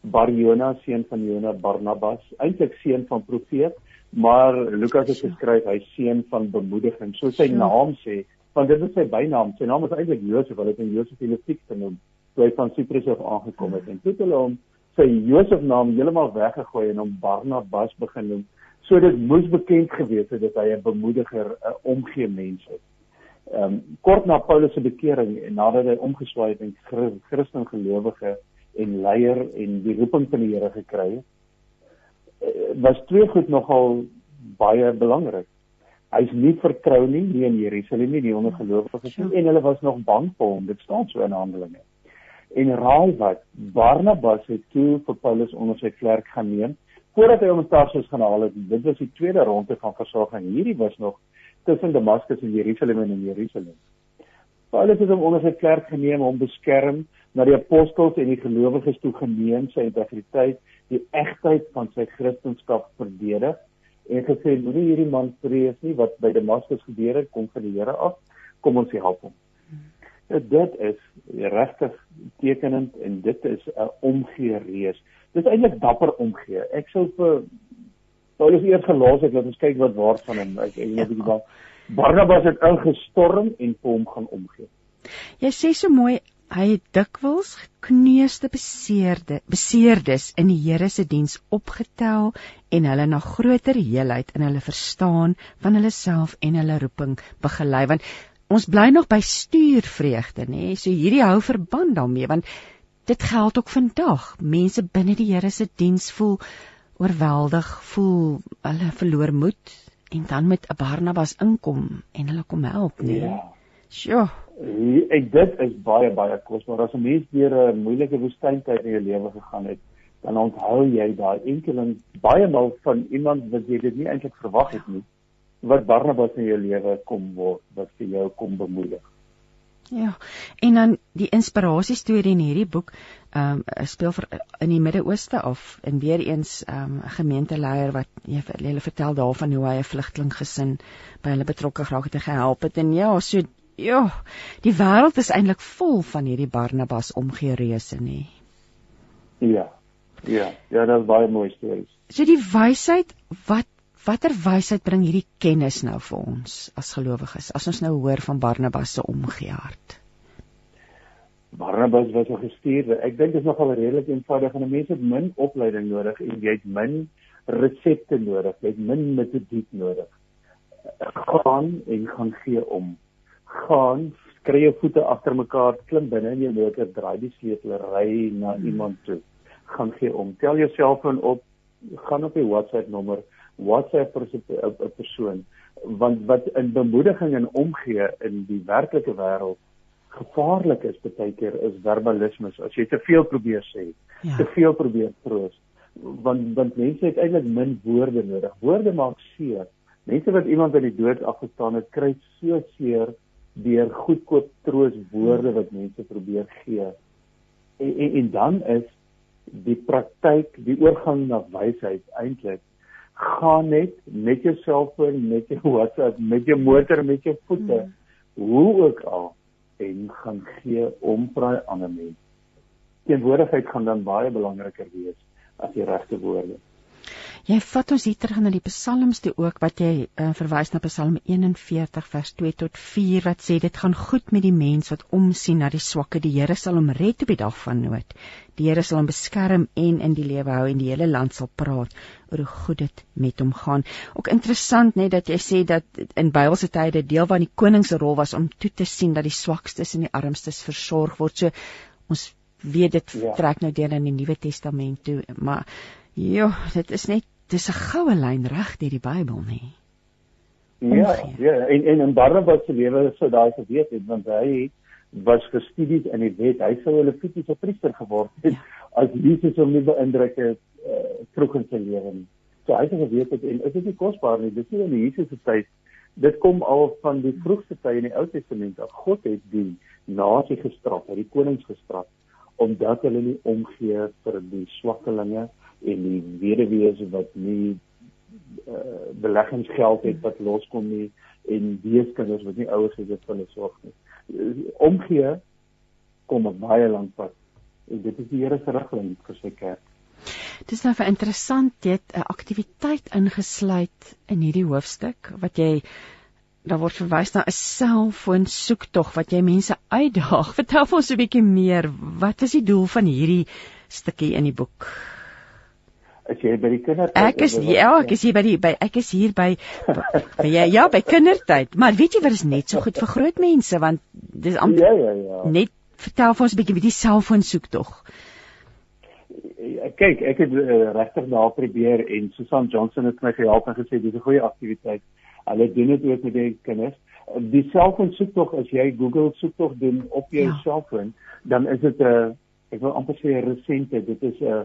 Barjona seun van Jona Barnabas, eintlik seun van profeet, maar Lukas het geskryf hy seun van bemoediging. So sy ja. naam sê, want dit is sy bynaam. Sy naam is eintlik Josef, hulle het hom Josef Elifiek genoem toe hy van Siprus af aangekom het en toe het hulle hom sy Josef naam heeltemal weggegooi en hom Barnabas begin noem. So dit moes bekend gewees het dat hy 'n bemoediger, 'n omgee mens is ehm um, kort na Paulus se bekering en nadat hy omgeswaai het en Christen gelowige en leier en die roeping van die Here gekry het, was twee goed nogal baie belangrik. Hy's nie vertrou nie nie in Jerusalem nie, die ongelowiges nie en hulle was nog bang vir hom. Dit staan so in Handelinge. En raai wat, Barnabas het toe vir Paulus onder sy klerk gaan neem voordat hy hom in Tarsus gaan haal het. Dit was die tweede ronde van versorging. Hierdie was nog tussen Damaskus en Jerusalem en in Jerusalem. Paulus het hom onder sy klerk geneem om beskerm na die apostels en die gelowiges toe geneem sy integriteit, die egtheid van sy kristendom verdedig en gesê moenie hierdie man vrees nie wat by Damaskus gebeur het kom van die Here af, kom ons help hom. Ja, dit is regtig tekenend en dit is 'n omgee reus. Dit is eintlik dapper omgee. Ek sou vir Paulus eers gelos het, laat ons kyk wat waar van hom. Ek ek weet nie wat Barnabas het ingestorm en vir hom gaan omgee. Jy sê so mooi hy het dikwels gekneusde beseerde beseerdes in die Here se diens opgetel en hulle na groter heelheid in hulle verstaan van hulle self en hulle roeping begelei want ons bly nog by stuurvreugde nê so hierdie hou verband daarmee want dit geld ook vandag mense binne die Here se diens voel oorweldig voel hulle verloor moed en dan met 'n Barnabas inkom en hulle kom help nee. Ja. Sjoe. Ek dit is baie baie kosbaar as 'n mens deur 'n moeilike woestyntyd in jou lewe gegaan het, dan onthou jy daai enkeling baie maal van iemand wat jy dit nie eintlik verwag het nie wat Barnabas in jou lewe kom word wat vir jou kom bemoedig. Ja. En dan die inspirasiestorie in hierdie boek ehm um, speel vir in die Midde-Ooste af en weer eens ehm um, 'n gemeenteleier wat jy hulle vertel daarvan hoe hy 'n vlugteling gesin by hulle betrokke geraak het en gehelp het en ja, so ja, die wêreld is eintlik vol van hierdie Barnabas omgee reuse nê. Ja. Ja, ja, dit is baie mooi stories. So die wysheid wat Watter wysheid bring hierdie kennis nou vir ons as gelowiges as ons nou hoor van Barnabas se omgee hart? Barnabas was 'n gestuurde. Ek dink dit is nogal redelik eenvoudig en mense het min opleiding nodig en jy het min resepte nodig, jy het min metodiek nodig. Gaan en gaan gee om. Gaan, kry jou voete agter mekaar, klim binne in jou motor, draai die sleutel, ry na hmm. iemand toe. Gaan gee om. Tel jou selfoon op, gaan op die WhatsApp nommer WhatsApp vir 'n persoon want wat in bemoediging en omgee in die werklike wêreld gevaarlik is baie keer is verbalisme as jy te veel probeer sê ja. te veel probeer troos want want mense het eintlik min woorde nodig woorde maak seer mense wat iemand aan die dood afgestaan het kry so seer deur goedkoop troos woorde wat mense probeer gee En, en, en dan is die praktyk, die oorgang na wysheid eintlik gaan net met jou selfoon, met jou WhatsApp, met jou motor, met jou voete, mm. hoe ook al en gaan gee om vir daai ander mens. Teenwoordigheid gaan dan baie belangriker wees as die regte woorde. Jy vat ons hier terug na die psalms toe ook wat jy uh, verwys na Psalm 41 vers 2 tot 4 wat sê dit gaan goed met die mens wat omsien na die swakke die Here sal hom red op die dag van nood. Die Here sal hom beskerm en in die lewe hou en die hele land sal praat oor hoe goed dit met hom gaan. Ook interessant net dat jy sê dat in Bybelse tye deel van die koning se rol was om toe te sien dat die swakstes en die armstes versorg word. So ons weet dit ja. trek nou deur in die Nuwe Testament toe, maar Ja, dit is net dis 'n goue lyn reg deur die Bybel, nê. Ja, ja, en en in Barnabas se lewe sou daai geweet het want hy was gestudies in die wet. Hy sou 'n levitiese priester geword het ja. as Jesus hom nie beïndruk het uh, vroeg in sy lewe nie. So hy het geweet het en is dit nie kosbaar nie. Dis nie in Jesus se tyd. Dit kom al van die vroegste tye in die Ou Testament af. God het die nasie gestraf, hy die konings gestraf omdat hulle nie omgee vir die swakkelinge en die weduwees wat nie uh, beleggingsgeld het wat loskom nie en weeskinders wat nie ouers het wat hulle sorg nie. Omgee kom 'n baie lank pad en dit is die Here se riglyn vir sy kerk. Dis nou vir interessant dit 'n aktiwiteit ingesluit in hierdie hoofstuk wat jy daar word verwys na 'n selfoon soektog wat jy mense uitdaag. (laughs) Vertel ons 'n bietjie meer. Wat is die doel van hierdie stukkie in die boek? As jy by die kindertyd Ek is ja, ek is hier by die by ek is hier by, (laughs) by ja, ja, by kindertyd. Maar weet jy wat is net so goed vir groot mense want dis amper Ja, ja, ja. Net vertel vir ons 'n bietjie wie die selfoon soek tog. Kyk, ek het uh, regtig daar probeer en Susan Johnson het my gehelp en gesê dis 'n goeie aktiwiteit. Hulle doen dit ook met die kinders. Die selfoon soek tog as jy Google soek tog doen op jou ja. selfoon, dan is dit 'n uh, ek wil amper sê 'n resente, dit is 'n uh,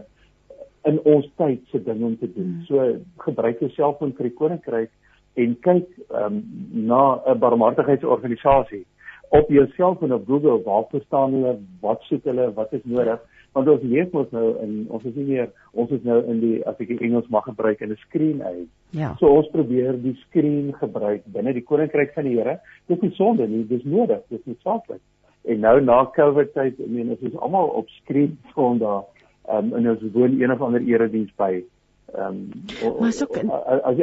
in ons tyd se ding om te doen. Hmm. So gebruik jou selfoon vir die koninkryk en kyk um, na 'n barmhartigheidsorganisasie op jou selfoon op Google waar verstaan hulle wat soek hulle wat is nodig want ons leef mos nou in ons is nie meer ons is nou in die as ek die Engels mag gebruik in 'n screen age. Ja. So ons probeer die screen gebruik binne die koninkryk van die Here. Dit is nie sonde nie, dis nodig, dis noodsaaklik. En nou na Covid tyd, ek meen ons is almal op screen (laughs) sondag um, en ons woon een of ander erediens by. Ehm um, as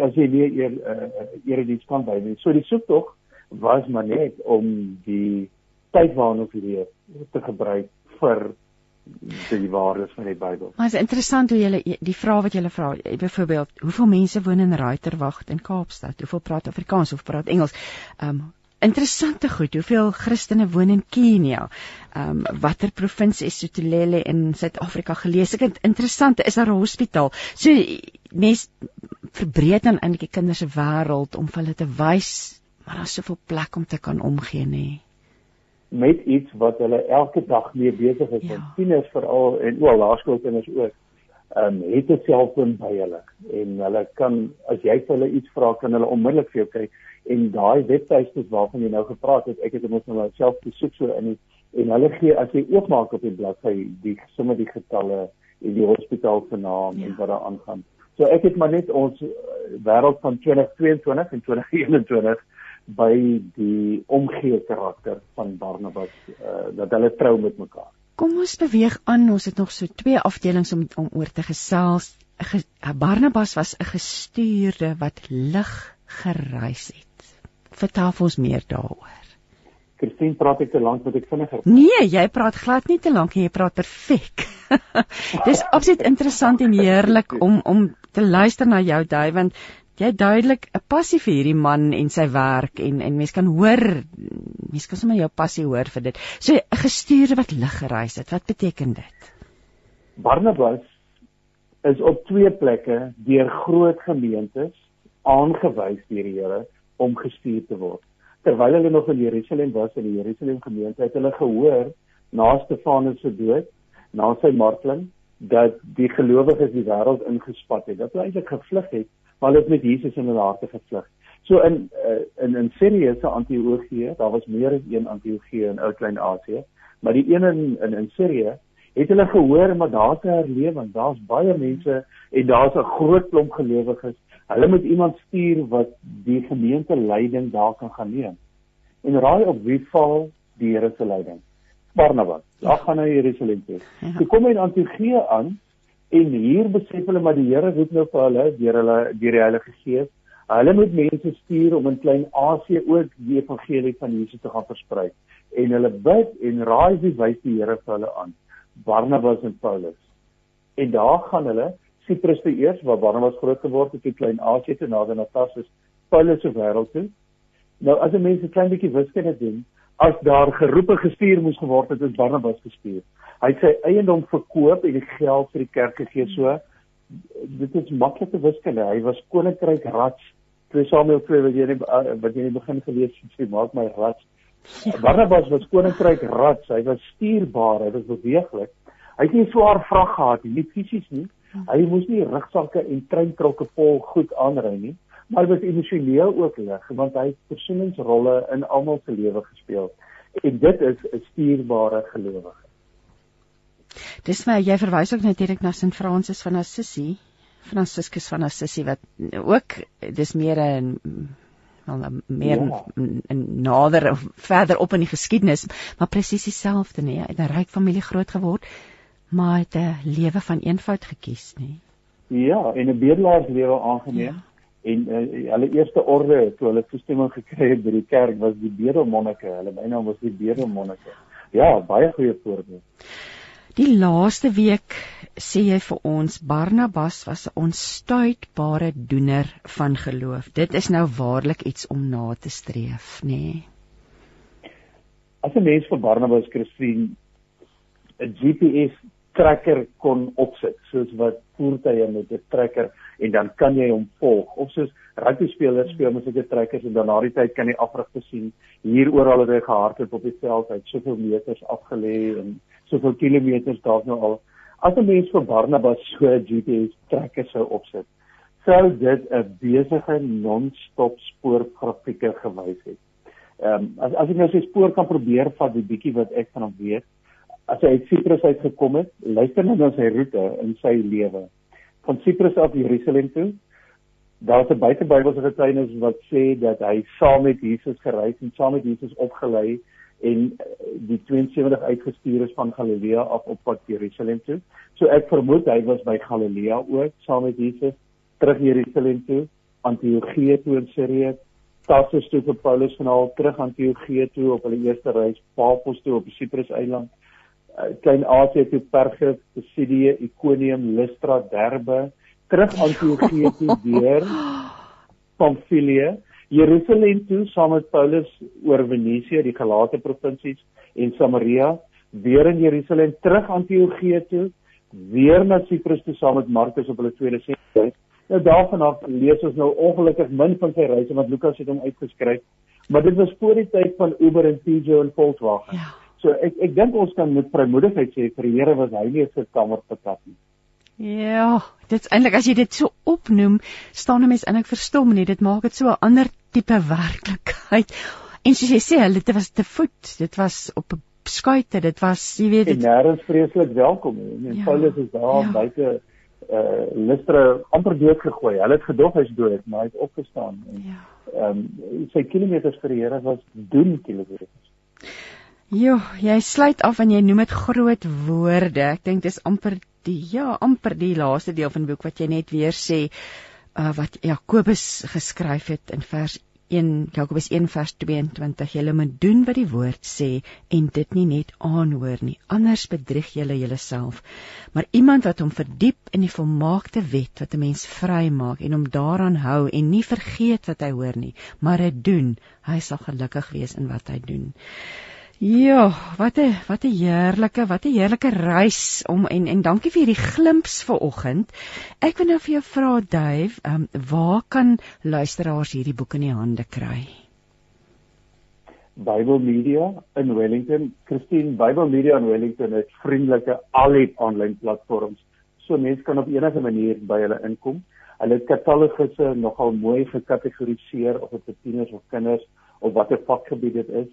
as jy nie eer uh, erediens kan by nie. So die soektog was maar net om die tyd waarna ons leef te gebruik vir die waardes van die Bybel. Maar is interessant hoe jy die vraag wat jy vra, byvoorbeeld, hoeveel mense woon in Ruiterwag in Kaapstad? Hoeveel praat Afrikaans of praat Engels? Ehm um, interessante goed. Hoeveel Christene woon in Kenia? Ehm um, watter provinsie is Sotolele in Suid-Afrika gelees? Ek het interessant, is daar 'n hospitaal. So mense verbreed dan in die kinders se wêreld om hulle te wys, maar daar's soveel plek om te kan omgee, nê. Met iets wat hulle elke dag mee besig is, ja. tieners veral en wel laerskoolkinders ook. Ehm um, het 'n selfoon by hulle en hulle kan as jy vir hulle iets vra, kan hulle onmiddellik vir jou kyk en daai webtuistes waarvan jy nou gepraat het, ek het dit mos nou self besoek so in die, en hulle gee as jy oopmaak op die bladsy die sommer die getalle en die hospitaal se naam ja. en wat daar aangaan. So ek het maar net ons uh, wêreld van 2022 en 2021 by die omgee karakter van Barnabas uh, dat hulle trou met mekaar. Kom ons beweeg aan. Ons het nog so twee afdelings om om oor te gesels. Barnabas was 'n gestuurde wat lig gereis het. Vertel ons meer daaroor. Christine, praat ek te lank met ek vinniger? Nee, jy praat glad nie te lank nie, jy praat perfek. (laughs) Dis absoluut interessant en heerlik om om te luister na jou daai want jy duidelik 'n passie vir hierdie man en sy werk en en mense kan hoor mense kan sommer jou passie hoor vir dit. So 'n gestuurde wat lig gereis het. Wat beteken dit? Barnabas is op twee plekke deur groot gemeentes aangewys deur die Here om gestuur te word. Terwyl hulle nog in Jerusalem was in die Jerusalem gemeente, het hulle gehoor na Stefanus se dood, na sy marteling, dat die gelowiges die wêreld ingespat het. Dat hulle eintlik gevlug het, maar hulle het met Jesus in hulle harte gevlug. So in uh, in in Sirië se Antiochië, daar was meer as een Antiochië in Ou Klein-Asië, maar die een in in, in Sirië het hulle gehoor maar daar's 'n herlewing. Daar's baie mense en daar's 'n groot klomp gelowiges. Hulle moet iemand stuur wat die gemeente leiding daar kan gaan neem. En raai op wie val die Here se leiding? Barnabas. Daar gaan hy Jerusalem toe. Ja. Toe kom hy in Antiochië aan en hier besef hulle maar die Here roep nou vir hulle deur hulle deur die Heilige Gees Hulle moet mense stuur om in Klein-Asië ook die evangelie van Jesus te gaan versprei. En hulle bid en raai wie wys die Here vir hulle aan? Barnabas en Paulus. En daar gaan hulle Siprus te eers waar Barnabas groot geword het in Klein-Asië te nader na Tarsus, Paulus se wêreld toe. Nou as 'n mens 'n klein bietjie wiskunde doen, as daar geroepe gestuur moes geword het, is Barnabas gestuur. Hy het sy eiendom verkoop en die geld vir die kerk gegee so. Dit is maklike wiskunde. Hy was koninkryk rats 2 Samuel 2 wat jy nie uh, wat jy nie begin gelees het, sê maak my rats. Barnabas was koninkryk rats. Hy was stuurbaar, hy was beweeglik. Hy het nie swaar vrag gehad nie, nie fisies nie. Hy moes nie rugsakke en treinkrokke vol goed aanry nie, maar was emosioneel ook lig want hy het persoonlikheidsrolle in almal se lewe gespeel. En dit is 'n stuurbare gelowige. Dis my jy verwys ook natuurlik na Sint Francis van Assisi Franciscus van Assisi wat ook dis meer 'n wel meer ja. nader verder op in die geskiedenis, maar presies dieselfde nê. Hy het 'n ryk familie groot geword, maar het 'n lewe van eenvoud gekies nê. Ja, en 'n bedelaarslewe aangeneem. Ja. En uh, hulle eerste orde toe hulle toestemming gekry het by die kerk was die bedelmonnike. Hulle bynaam was die bedelmonnike. Ja, baie goeie voorbeeld. Die laaste week sê jy vir ons Barnabas was 'n onstuitbare doener van geloof. Dit is nou waarlik iets om na te streef, nê? Nee. As 'n mens vir Barnabas Christine 'n GPS trekker kon opsit, soos wat voertuie met 'n trekker en dan kan jy hom volg, of soos rugby spelers speel met sulke trekkers en dan na die tyd kan jy afrigte sien hier oral het hy gehardloop op die veld, hy het soveel meters afgelê en soveel kilometers dalk nou al. As 'n mens vir Barnabas so 'n GPS trekker sou opsit, sou dit 'n besige non-stop spoorgrafieke gewys het. Ehm um, as as ek nou sy spoor kan probeer vat die bietjie wat ek van hom weet, as hy uit Siprus uit gekom het, luister nou na sy roete in sy lewe. Van Siprus af Jerusalem toe, daar's 'n buitebybelse getuienis wat sê dat hy saam met Jesus gereis en saam met Jesus opgelei en eh, die 72 uitgestuur is van Galilea af op pad Jerusalem toe. So ek vermoed hy was by Galilea ook saam met Jesus terug Jerusalem toe, Antiochië toe in Sirië, Tarsus toe vir Paulus van al terug Antiochië toe op hulle eerste reis, Paphos toe op die Siprus eiland, eh, Klein Asië toe Perge, Pisidië, Ikonium, Lystra, Derbe, terug Antiochië toe weer Pamfilië Jerusalem toe saam met Paulus oor Venesië, die Galate provinsies en Samaria, weer in Jerusalem terug Antiochië toe, weer na Siprus toe saam met Markus op hulle tweede reis. Nou daarvan af lees ons nou ongelukkig min van sy reise wat Lukas het hom uitgeskryf, maar dit was voor die tyd van Uber en Pijo en Volkswagen. Ja. So ek ek dink ons kan met vrymoedigheid sê vir die Here was hy nie 'n kamer patat nie. Ja, dit's eintlik as jy dit so opnoem, staan 'n mens eintlik verstom nie. Dit maak dit so 'n ander tipe werklikheid. En soos jy sê, hulle dit was te voet. Dit was op 'n skuite. Dit was, jy weet, dit nêrens vreeslik welkom nie. En ja, Paulus is daar ja. buite uh Lystra amper dood gegooi. Hulle het gedog hy's dood, maar hy het opgestaan. En, ja. Ehm um, sy kilometers vir die Here was doen kilometers. Jo, jy sluit af en jy noem dit groot woorde. Ek dink dis amper die ja, amper die laaste deel van die boek wat jy net weer sê uh, wat Jakobus geskryf het in vers 1 Jakobus 1 vers 22 julle moet doen wat die woord sê en dit nie net aanhoor nie anders bedrieg julle julleself. Maar iemand wat hom verdiep in die volmaakte wet wat 'n mens vrymaak en hom daaraan hou en nie vergeet wat hy hoor nie maar dit doen hy sal gelukkig wees in wat hy doen Ja, wat 'n wat 'n heerlike, wat 'n heerlike reis om en en dankie vir hierdie glimps vanoggend. Ek wil nou vir jou vra Dave, ehm um, waar kan luisteraars hierdie boek in die hande kry? Bible Media in Wellington, Christine Bible Media in Wellington het vriendelike al die aanlyn platforms. So mense kan op enige manier by hulle inkom. Hulle het katalogusse nogal mooi gekategoriseer of dit vir tieners of kinders of watter vakgebied dit is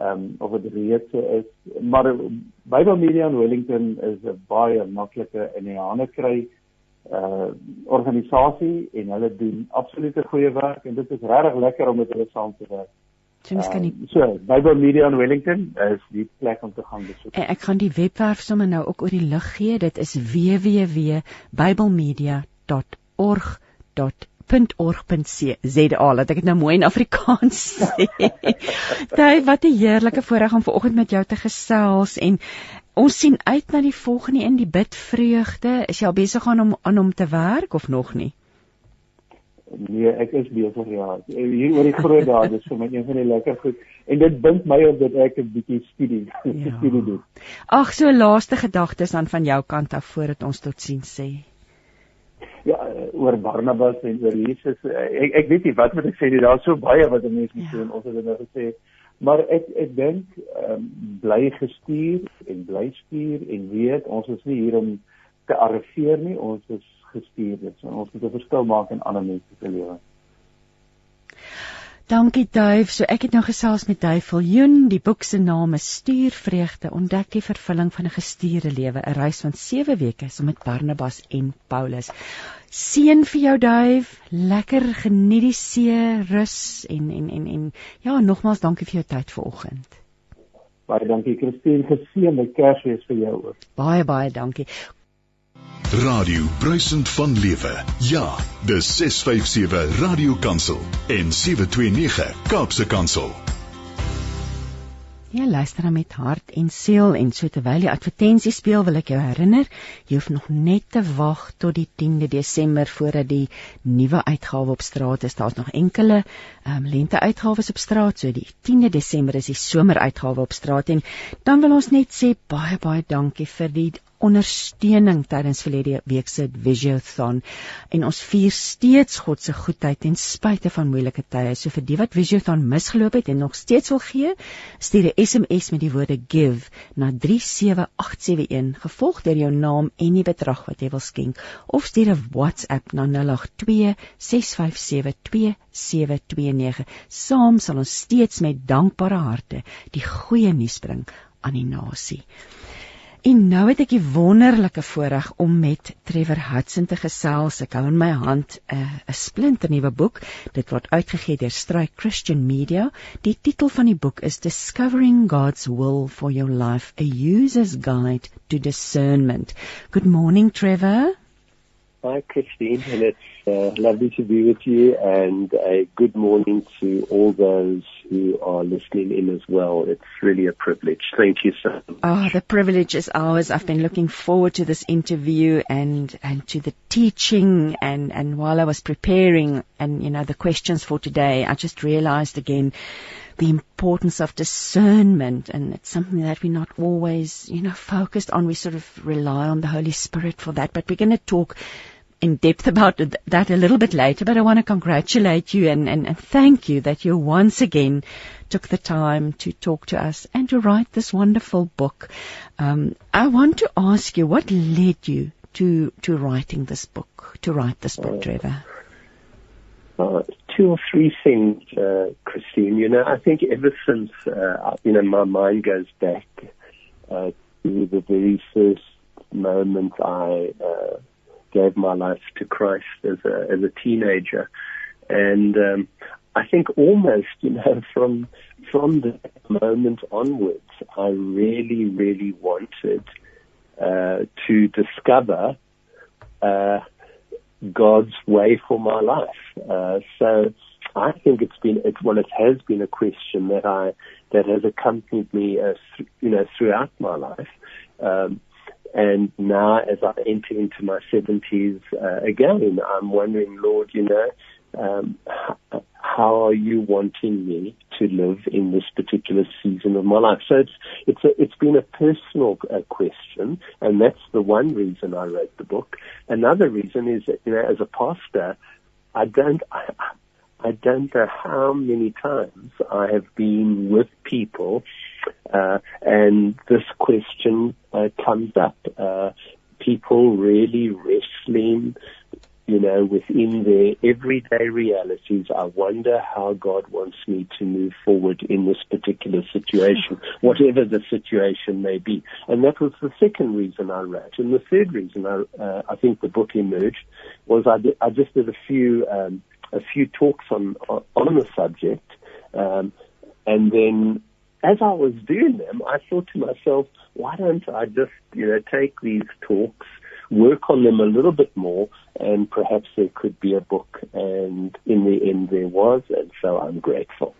ehm um, of dit reeds so is. Maar Bible Media in Wellington is 'n baie maklike in die hande kry uh organisasie en hulle doen absolute goeie werk en dit is regtig lekker om met hulle saam te werk. So mens kan die uh, so Bible Media in Wellington is die plek om te gaan besoek. Ek gaan die webwerf sommer nou ook oor die lig gee. Dit is www.biblemedia.org.org.za. Laat ek dit nou mooi in Afrikaans (laughs) sê. Daai wat 'n heerlike voorreg om vanoggend met jou te gesels en Ons sien uit na die volgende in die bidvreugde. Is jy al besig aan om aan hom te werk of nog nie? Nee, ek is besig ja. Hier oor die groot dae, dis vir my een van die lekker goed en dit bind my op dat ek 'n bietjie studie ja. (laughs) studie doen. Ag, so laaste gedagtes dan van jou kant af voordat ons totsiens sê. Ja, oor Barnabas en oor Jesus. Ek ek weet nie wat moet ek sê nie. Daar's so baie wat 'n mens moet ja. doen. Ons het dit nou gesê. Maar ek ek dink ehm um, bly gestuur en bly stuur en weet ons is nie hier om te arriveer nie, ons is gestuur dit. So ons moet 'n verskil maak in ander mense se lewens. Dankie Duif. So ek het nou gesels met Duifeljoen. Die boek se naam is Stuurvreugde: Ontdek die vervulling van 'n gestuurde lewe, 'n reis van 7 weke saam met Barnabas en Paulus. Seën vir jou Duif. Lekker geniet die see, rus en en en en ja, nogmaals dankie vir jou tyd vanoggend. Baie dankie Christine. Geseënde Kersfees vir jou ook. Baie baie dankie. Radio Bruisend van Lewe. Ja, dis 657 Radio Kansel en 729 Kaapse Kansel. Ja, luister met hart en siel en so terwyl die advertensie speel, wil ek jou herinner, jy hoef nog net te wag tot die 10de Desember voordat die nuwe uitgawe op straat is. Daar's nog enkele um, lente uitgawes op straat, so die 10de Desember is die someruitgawe op straat en dan wil ons net sê baie baie dankie vir die ondersteuning tydens verlede week se Visiothon en ons vier steeds God se goedheid ten spyte van moeilike tye. So vir die wat Visiothon misgeloop het en nog steeds wil gee, stuur 'n SMS met die woorde give na 37871 gevolg deur jou naam en die bedrag wat jy wil skenk of stuur 'n WhatsApp na 0826572729. Saam sal ons steeds met dankbare harte die goeie nuus bring aan die nasie. En nou het ek die wonderlike voorreg om met Trevor Hudson te gesels. Ek hou in my hand 'n uh, 'n splinternuwe boek. Dit word uitgegee deur Strike Christian Media. Die titel van die boek is Discovering God's Will for Your Life: A User's Guide to Discernment. Good morning, Trevor. Hi, Christine, and it's uh, lovely to be with you, and a good morning to all those who are listening in as well. It's really a privilege. Thank you so much. Oh, the privilege is ours. I've been looking forward to this interview and, and to the teaching, and, and while I was preparing, and you know, the questions for today, I just realized again the importance of discernment and it's something that we're not always you know focused on we sort of rely on the holy spirit for that but we're going to talk in depth about that a little bit later, but I want to congratulate you and, and, and thank you that you once again took the time to talk to us and to write this wonderful book. Um, I want to ask you what led you to to writing this book, to write this book, Trevor. Uh, two or three things, uh, Christine. You know, I think ever since uh, you know my mind goes back uh, to the very first moment I uh, gave my life to Christ as a as a teenager, and um, I think almost you know (laughs) from from the moment onwards, I really really wanted uh, to discover uh, God's way for my life. Uh, so. I think it's been it's well it has been a question that I that has accompanied me uh, th- you know throughout my life um, and now, as I enter into my 70s uh, again, I'm wondering, Lord, you know, um, how are you wanting me to live in this particular season of my life? So it's it's a, it's been a personal uh, question, and that's the one reason I wrote the book. Another reason is that you know, as a pastor, I don't. I, I don't know how many times I have been with people uh, and this question uh, comes up. Uh, people really wrestling you know, within their everyday realities, I wonder how God wants me to move forward in this particular situation, (laughs) whatever the situation may be. And that was the second reason I wrote. And the third reason I, uh, I think the book emerged was I, did, I just did a few, um, a few talks on, on the subject. Um, and then as I was doing them, I thought to myself, why don't I just, you know, take these talks work on them a little bit more, and perhaps there could be a book. And in the end, there was, and so I'm grateful.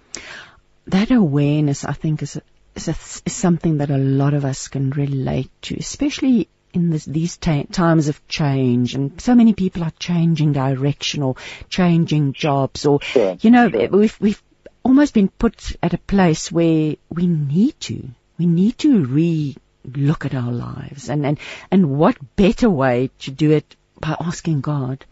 That awareness, I think, is, a, is, a, is something that a lot of us can relate to, especially in this, these times of change and so many people are changing direction or changing jobs or sure, you know sure. we've we've almost been put at a place where we need to we need to re look at our lives and, and, and what better way to do it by asking God,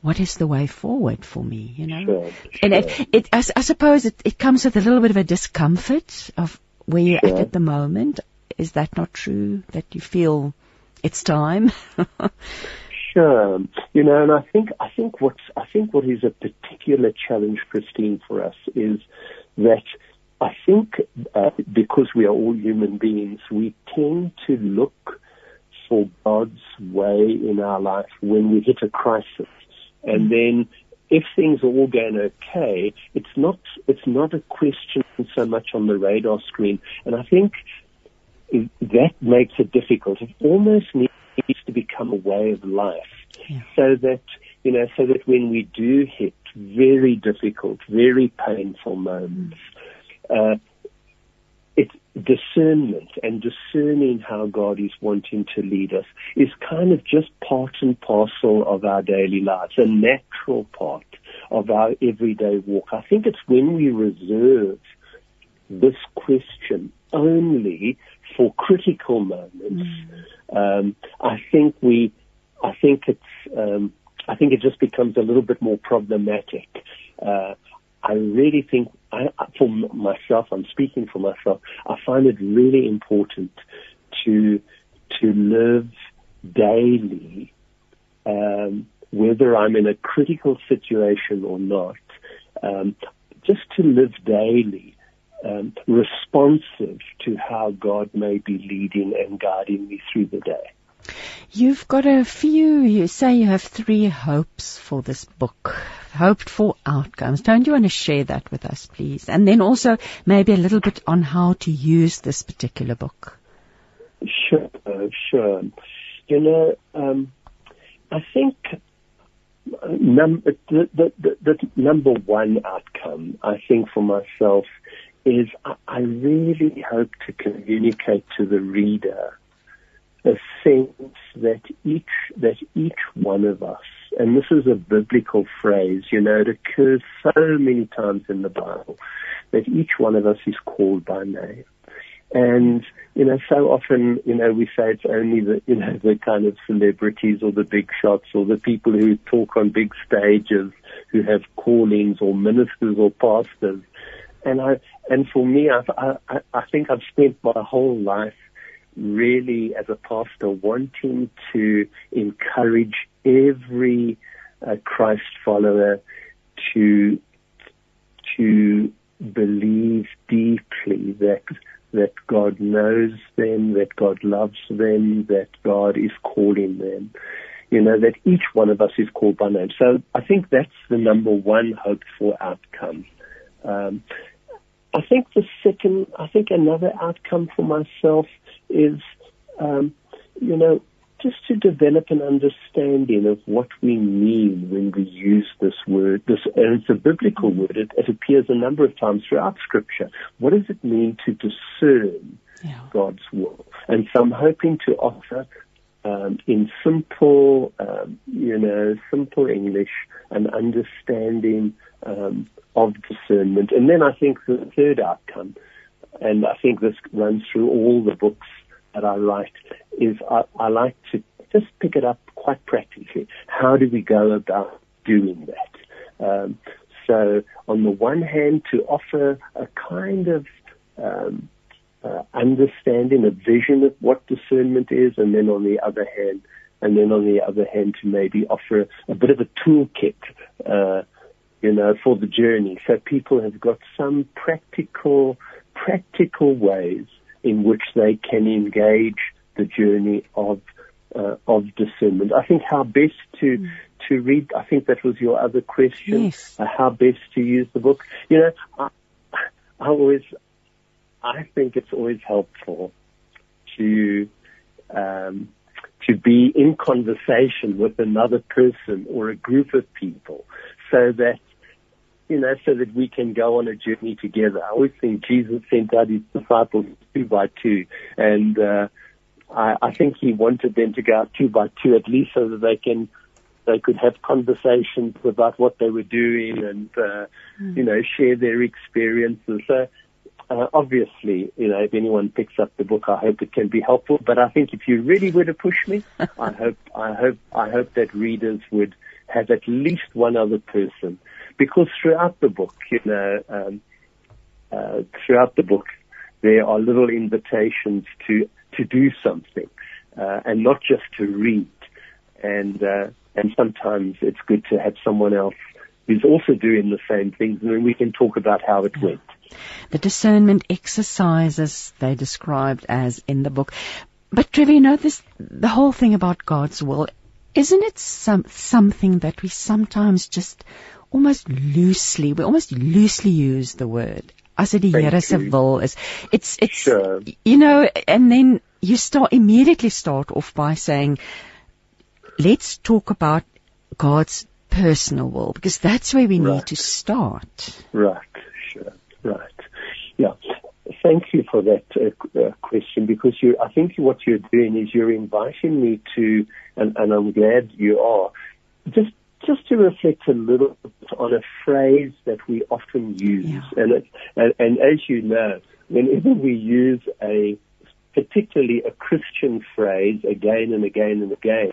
what is the way forward for me, you know? Sure, and it, it I, I, suppose it, it comes with a little bit of a discomfort of where you're sure. at at the moment. Is that not true? That you feel it's time? (laughs) sure. You know, and I think, I think what's, I think what is a particular challenge, Christine, for us is that I think uh, because we are all human beings, we tend to look for God's way in our life when we hit a crisis. And then if things are all going okay, it's not, it's not a question so much on the radar screen. And I think that makes it difficult. It almost needs to become a way of life yeah. so that, you know, so that when we do hit very difficult, very painful moments, uh, it's discernment and discerning how God is wanting to lead us is kind of just part and parcel of our daily lives, a natural part of our everyday walk. I think it's when we reserve this question only for critical moments. Mm. Um, I think we, I think it's, um, I think it just becomes a little bit more problematic. Uh, I really think, I, for myself, I'm speaking for myself, I find it really important to, to live daily, um, whether I'm in a critical situation or not, um, just to live daily, um, responsive to how God may be leading and guiding me through the day. You've got a few, you say you have three hopes for this book, hoped for outcomes. Don't you want to share that with us, please? And then also maybe a little bit on how to use this particular book. Sure, sure. You know, um, I think num- the, the, the, the number one outcome, I think for myself, is I, really hope to communicate to the reader a sense that each that each one of us, and this is a biblical phrase, you know, it occurs so many times in the Bible, that each one of us is called by name. And, you know, so often, you know, we say it's only the, you know, the kind of celebrities or the big shots or the people who talk on big stages who have callings or ministers or pastors. And I, and for me, I, I, I think I've spent my whole life really, as a pastor, wanting to encourage every uh, Christ follower to to believe deeply that that God knows them, that God loves them, that God is calling them. You know, that each one of us is called by name. So I think that's the number one hoped for outcome. Um, I think the second, I think another outcome for myself is, um, you know, just to develop an understanding of what we mean when we use this word. This, and it's a biblical word. It, it appears a number of times throughout Scripture. What does it mean to discern yeah. God's will? And so I'm hoping to offer um, in simple, um, you know, simple English, an understanding um, of discernment. And then I think the third outcome, and I think this runs through all the books that I write, is I, I like to just pick it up quite practically. How do we go about doing that? Um, so on the one hand, to offer a kind of um, uh, understanding, a vision of what discernment is, and then on the other hand, and then on the other hand to maybe offer a bit of a toolkit, uh, you know, for the journey. So people have got some practical, practical ways in which they can engage the journey of uh, of discernment. I think how best to mm. to read. I think that was your other question. Yes. Uh, how best to use the book. You know, I, I always, I think it's always helpful to um, to be in conversation with another person or a group of people, so that you know, so that we can go on a journey together. I always think Jesus sent out his disciples two by two, and uh, I, I think he wanted them to go out two by two at least so that they can they could have conversations about what they were doing and uh, mm. you know share their experiences. So uh, obviously, you know, if anyone picks up the book, I hope it can be helpful. But I think if you really were to push me, (laughs) I hope I hope I hope that readers would have at least one other person, because throughout the book, you know, um, uh, throughout the book, there are little invitations to to do something, uh, and not just to read. And uh, and sometimes it's good to have someone else who's also doing the same things, and then we can talk about how it went. The discernment exercises they described as in the book. But Trevor, you know this the whole thing about God's will, isn't it some something that we sometimes just almost loosely, we almost loosely use the word as dit die Here se is. It's it's sure. you know and then you start immediately start off by saying let's talk about God's personal will because that's where we right. need to start. Right. Sure. Right. Yeah. Thank you for that uh, uh, question because you, I think what you're doing is you're inviting me to, and, and I'm glad you are, just just to reflect a little bit on a phrase that we often use. Yeah. And, it, and, and as you know, whenever we use a particularly a Christian phrase again and again and again,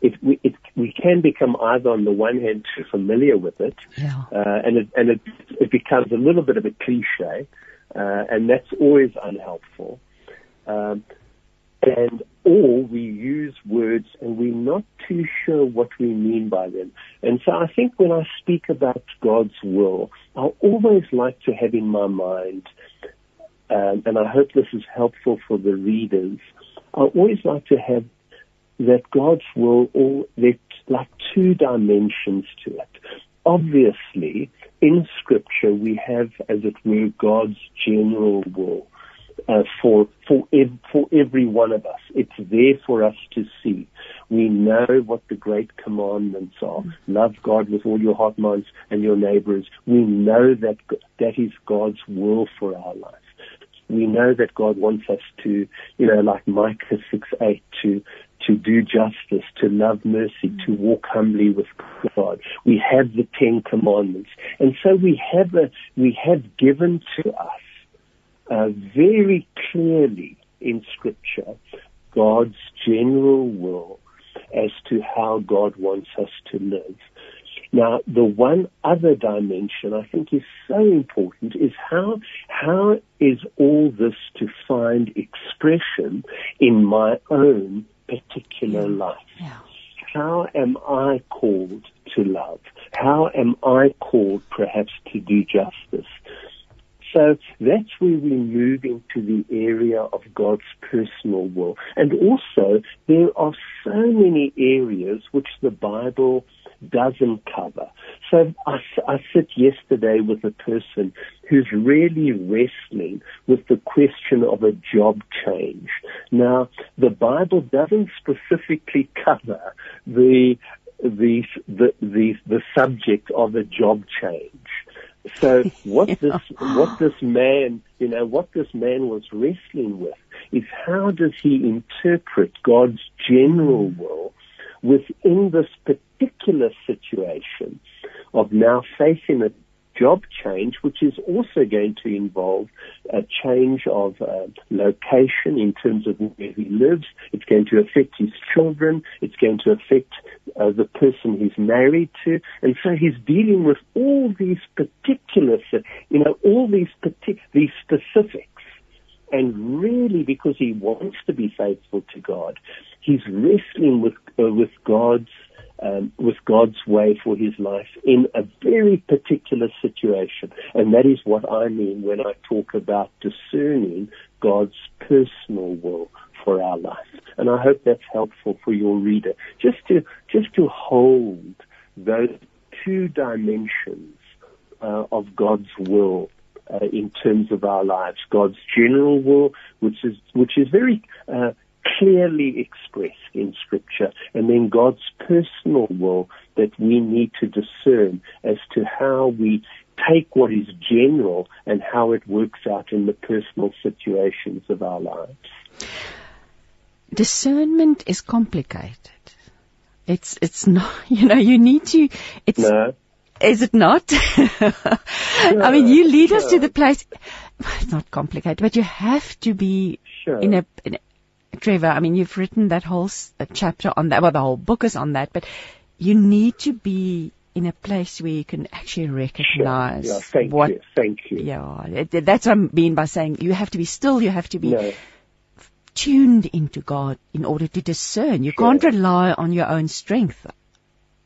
it, we, it, we can become either on the one hand too familiar with it, yeah. uh, and it, and it, it becomes a little bit of a cliche, uh, and that's always unhelpful. Um, and or we use words and we're not too sure what we mean by them. And so I think when I speak about God's will, I always like to have in my mind, um, and I hope this is helpful for the readers, I always like to have that God's will, all, there's like two dimensions to it. Obviously, in Scripture, we have, as it were, God's general will uh, for for ev- for every one of us. It's there for us to see. We know what the great commandments are. Love God with all your heart, minds, and your neighbors. We know that that is God's will for our life. We know that God wants us to, you know, like Micah 6 8, to to do justice, to love mercy, to walk humbly with God. We have the Ten Commandments. And so we have a, we have given to us uh, very clearly in Scripture God's general will as to how God wants us to live. Now, the one other dimension I think is so important is how, how is all this to find expression in my own particular life? Yeah. How am I called to love? How am I called perhaps to do justice? So that's where we move into the area of God's personal will. And also, there are so many areas which the Bible doesn't cover. So I, I sit yesterday with a person who's really wrestling with the question of a job change. Now, the Bible doesn't specifically cover the the the the, the subject of a job change. So (laughs) what yeah. this what this man you know what this man was wrestling with is how does he interpret God's general will within this particular situation of now facing a job change, which is also going to involve a change of uh, location in terms of where he lives. It's going to affect his children. It's going to affect uh, the person he's married to. And so he's dealing with all these particulars, you know, all these partic- these specifics. And really, because he wants to be faithful to God, he's wrestling with uh, with God's um, with God's way for his life in a very particular situation. And that is what I mean when I talk about discerning God's personal will for our life. And I hope that's helpful for your reader. Just to, just to hold those two dimensions uh, of God's will uh, in terms of our lives. God's general will, which is, which is very, uh, clearly expressed in Scripture, and then God's personal will that we need to discern as to how we take what is general and how it works out in the personal situations of our lives. Discernment is complicated. It's it's not (laughs) you know you need to it's no. is it not? (laughs) I mean you lead us to the place it's (laughs) not complicated but you have to be sure. in a, in a Trevor, I mean, you've written that whole uh, chapter on that, well, the whole book is on that, but you need to be in a place where you can actually recognize sure. yeah, thank what. You. Thank you. Yeah, it, that's what I mean by saying you have to be still. You have to be no. tuned into God in order to discern. You sure. can't rely on your own strength.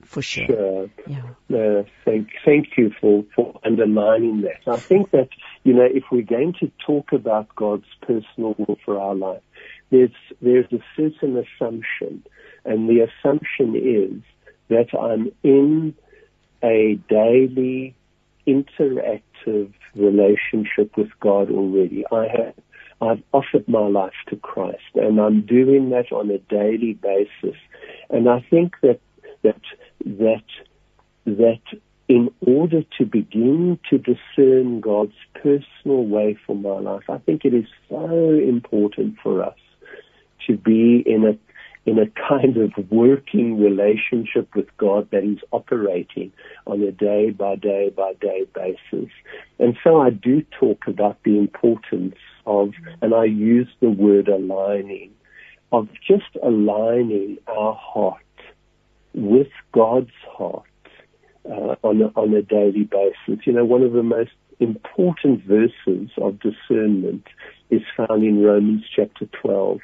For sure. Sure. Yeah. No, thank, thank you for, for underlining that. I think that, you know, if we're going to talk about God's personal will for our life, there's, there's a certain assumption, and the assumption is that I'm in a daily interactive relationship with God already. I have, I've offered my life to Christ and I'm doing that on a daily basis. And I think that, that, that, that in order to begin to discern God's personal way for my life, I think it is so important for us to be in a in a kind of working relationship with God that is operating on a day by day by day basis. And so I do talk about the importance of, and I use the word aligning, of just aligning our heart with God's heart uh, on, a, on a daily basis. You know, one of the most important verses of discernment is found in Romans chapter 12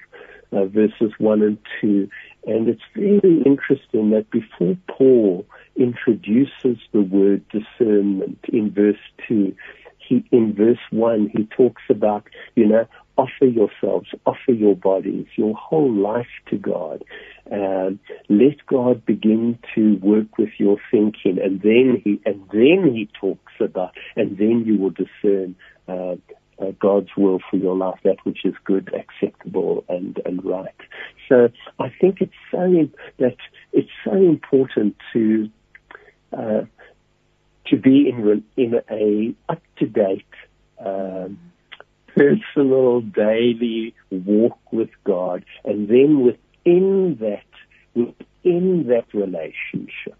uh, verses 1 and 2. And it's very interesting that before Paul introduces the word discernment in verse 2, he, in verse 1, he talks about, you know, offer yourselves, offer your bodies, your whole life to God. Um, let God begin to work with your thinking, and then he and then he talks about, and then you will discern uh, uh, God's will for your life, that which is good, acceptable, and, and right. So I think it's so that it's so important to uh, to be in in a up to date, um, personal, daily walk with God, and then within that within that relationship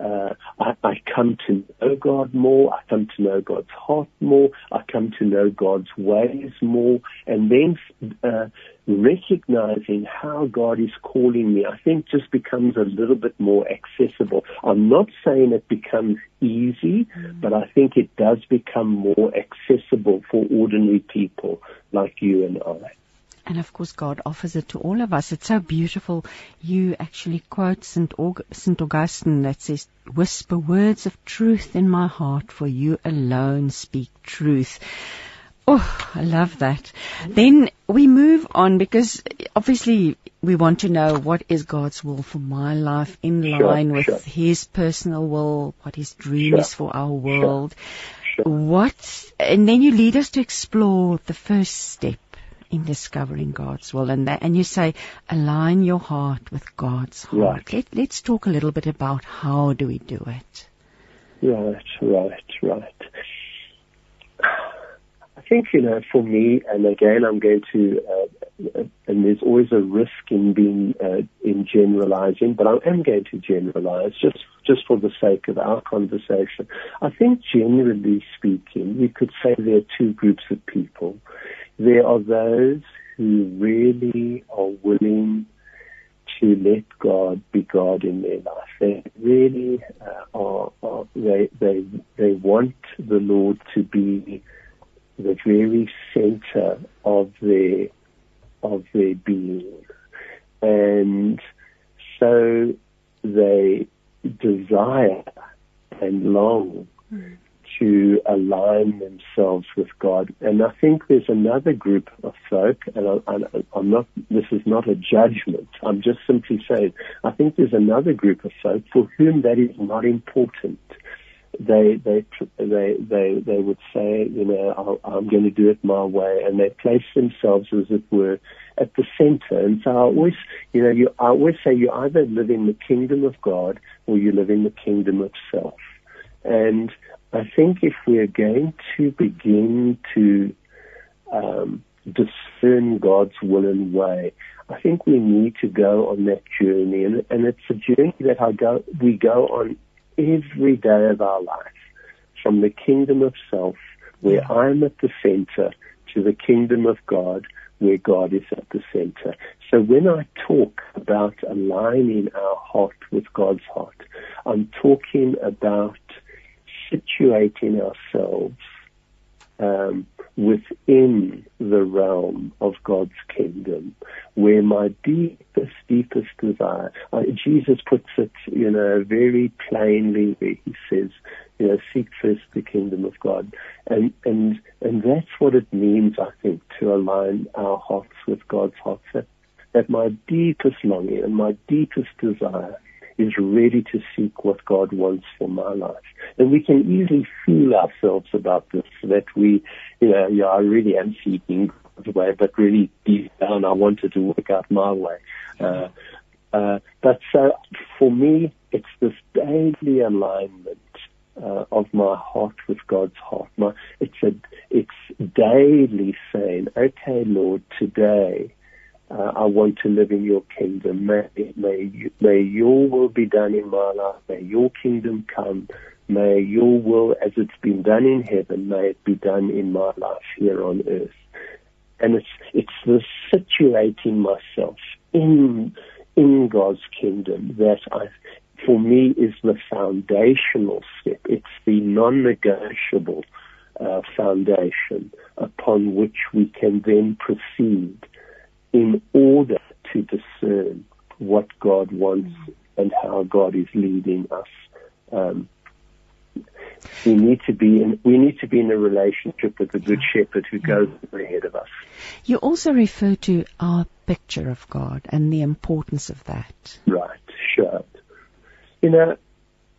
uh, I, I come to know God more. I come to know God's heart more. I come to know God's ways more. And then uh, recognizing how God is calling me, I think just becomes a little bit more accessible. I'm not saying it becomes easy, mm-hmm. but I think it does become more accessible for ordinary people like you and I. And of course, God offers it to all of us. It's so beautiful. You actually quote St. Aug- St. Augustine that says, Whisper words of truth in my heart, for you alone speak truth. Oh, I love that. Then we move on because obviously we want to know what is God's will for my life in sure, line with sure. His personal will, what His dream sure, is for our world. What, and then you lead us to explore the first step in discovering God's will and that, and you say align your heart with God's heart. Right. Let, us talk a little bit about how do we do it. Right, right, right. I think you know, for me, and again, I'm going to, uh, and there's always a risk in being uh, in generalizing, but I am going to generalize just just for the sake of our conversation. I think, generally speaking, we could say there are two groups of people. There are those who really are willing to let God be God in their life. They really uh, are, are, they they they want the Lord to be the very center of their of their being. And so they desire and long mm. To align themselves with God. And I think there's another group of folk, and I, am not, this is not a judgment, I'm just simply saying, I think there's another group of folk for whom that is not important they they they they they would say, you know, i am going to do it my way, and they place themselves as it were at the center. And so I always, you know, you I always say you either live in the kingdom of God or you live in the kingdom of self. And I think if we are going to begin to um, discern God's will and way, I think we need to go on that journey, and, and it's a journey that I go we go on every day of our life, from the kingdom of self, where I'm at the center, to the kingdom of God, where God is at the center. So when I talk about aligning our heart with God's heart, I'm talking about situating ourselves um, within the realm of God's kingdom, where my deepest, deepest desire, uh, Jesus puts it, you know, very plainly where he says, you know, seek first the kingdom of God. And, and, and that's what it means, I think, to align our hearts with God's heart. That, that my deepest longing and my deepest desire is ready to seek what God wants for my life. And we can easily fool ourselves about this, that we, you know, yeah, I really am seeking God's way, but really deep down I wanted to work out my way. Uh, uh, but so for me, it's this daily alignment uh, of my heart with God's heart. My, it's a, it's daily saying, okay, Lord, today uh, I want to live in your kingdom. May, may, may your will be done in my life. May your kingdom come. May your will, as it's been done in heaven, may it be done in my life here on earth. And it's, it's the situating myself in, in God's kingdom that I, for me is the foundational step. It's the non-negotiable uh, foundation upon which we can then proceed in order to discern what God wants and how God is leading us. Um, we need to be in we need to be in a relationship with the good shepherd who goes ahead of us. You also refer to our picture of God and the importance of that. Right, sure. You know,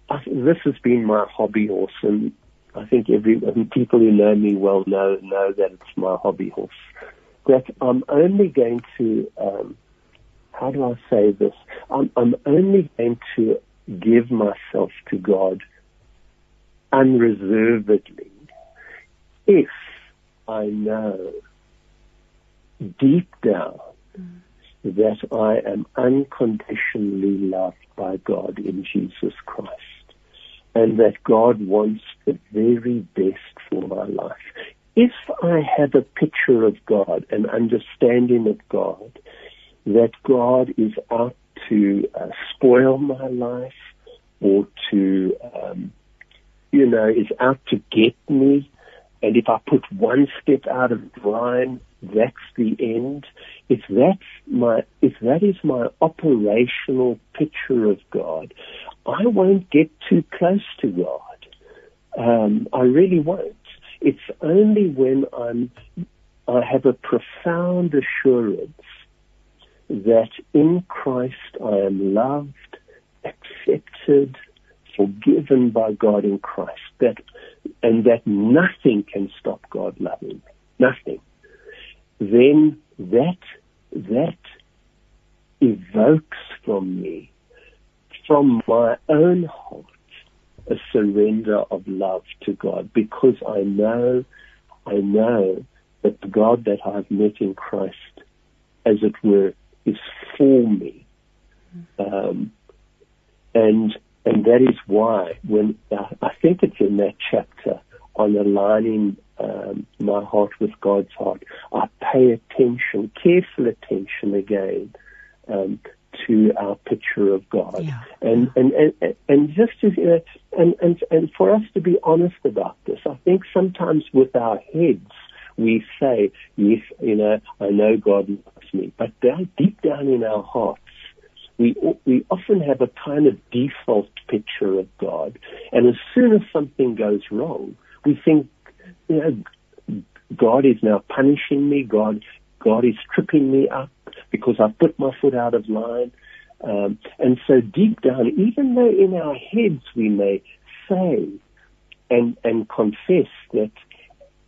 I, this has been my hobby horse, and I think every people who know me well know know that it's my hobby horse that I'm only going to, um, how do I say this? I'm, I'm only going to give myself to God unreservedly if I know deep down mm. that I am unconditionally loved by God in Jesus Christ and that God wants the very best for my life if I have a picture of God, an understanding of God, that God is out to uh, spoil my life or to, um, you know, is out to get me, and if I put one step out of line, that's the end. If that's my, if that is my operational picture of God, I won't get too close to God. Um, I really won't. It's only when I'm, I have a profound assurance that in Christ I am loved, accepted, forgiven by God in Christ, that, and that nothing can stop God loving me. Nothing. Then that, that evokes from me, from my own heart, a surrender of love to God because I know, I know that the God that I've met in Christ, as it were, is for me. Um, and and that is why when uh, I think it's in that chapter on aligning um, my heart with God's heart, I pay attention, careful attention again um, to our picture of God. Yeah. And, and, and, and just to, you know, and, and, and for us to be honest about this, I think sometimes with our heads, we say, yes, you know, I know God loves me, but down, deep down in our hearts, we we often have a kind of default picture of God, and as soon as something goes wrong, we think, you know, God is now punishing me. God, God is tripping me up because I've put my foot out of line. Um, and so deep down, even though in our heads we may say and and confess that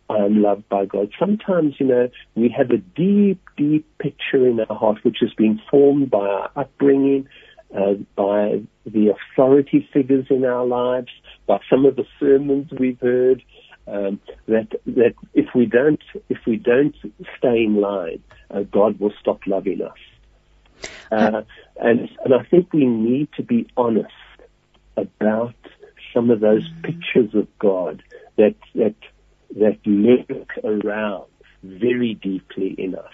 I am loved by God. Sometimes, you know, we have a deep, deep picture in our heart which has been formed by our upbringing, uh, by the authority figures in our lives, by some of the sermons we've heard. Um, that that if we don't if we don't stay in line, uh, God will stop loving us. Uh, and and I think we need to be honest about some of those pictures of God that that that lurk around very deeply in us.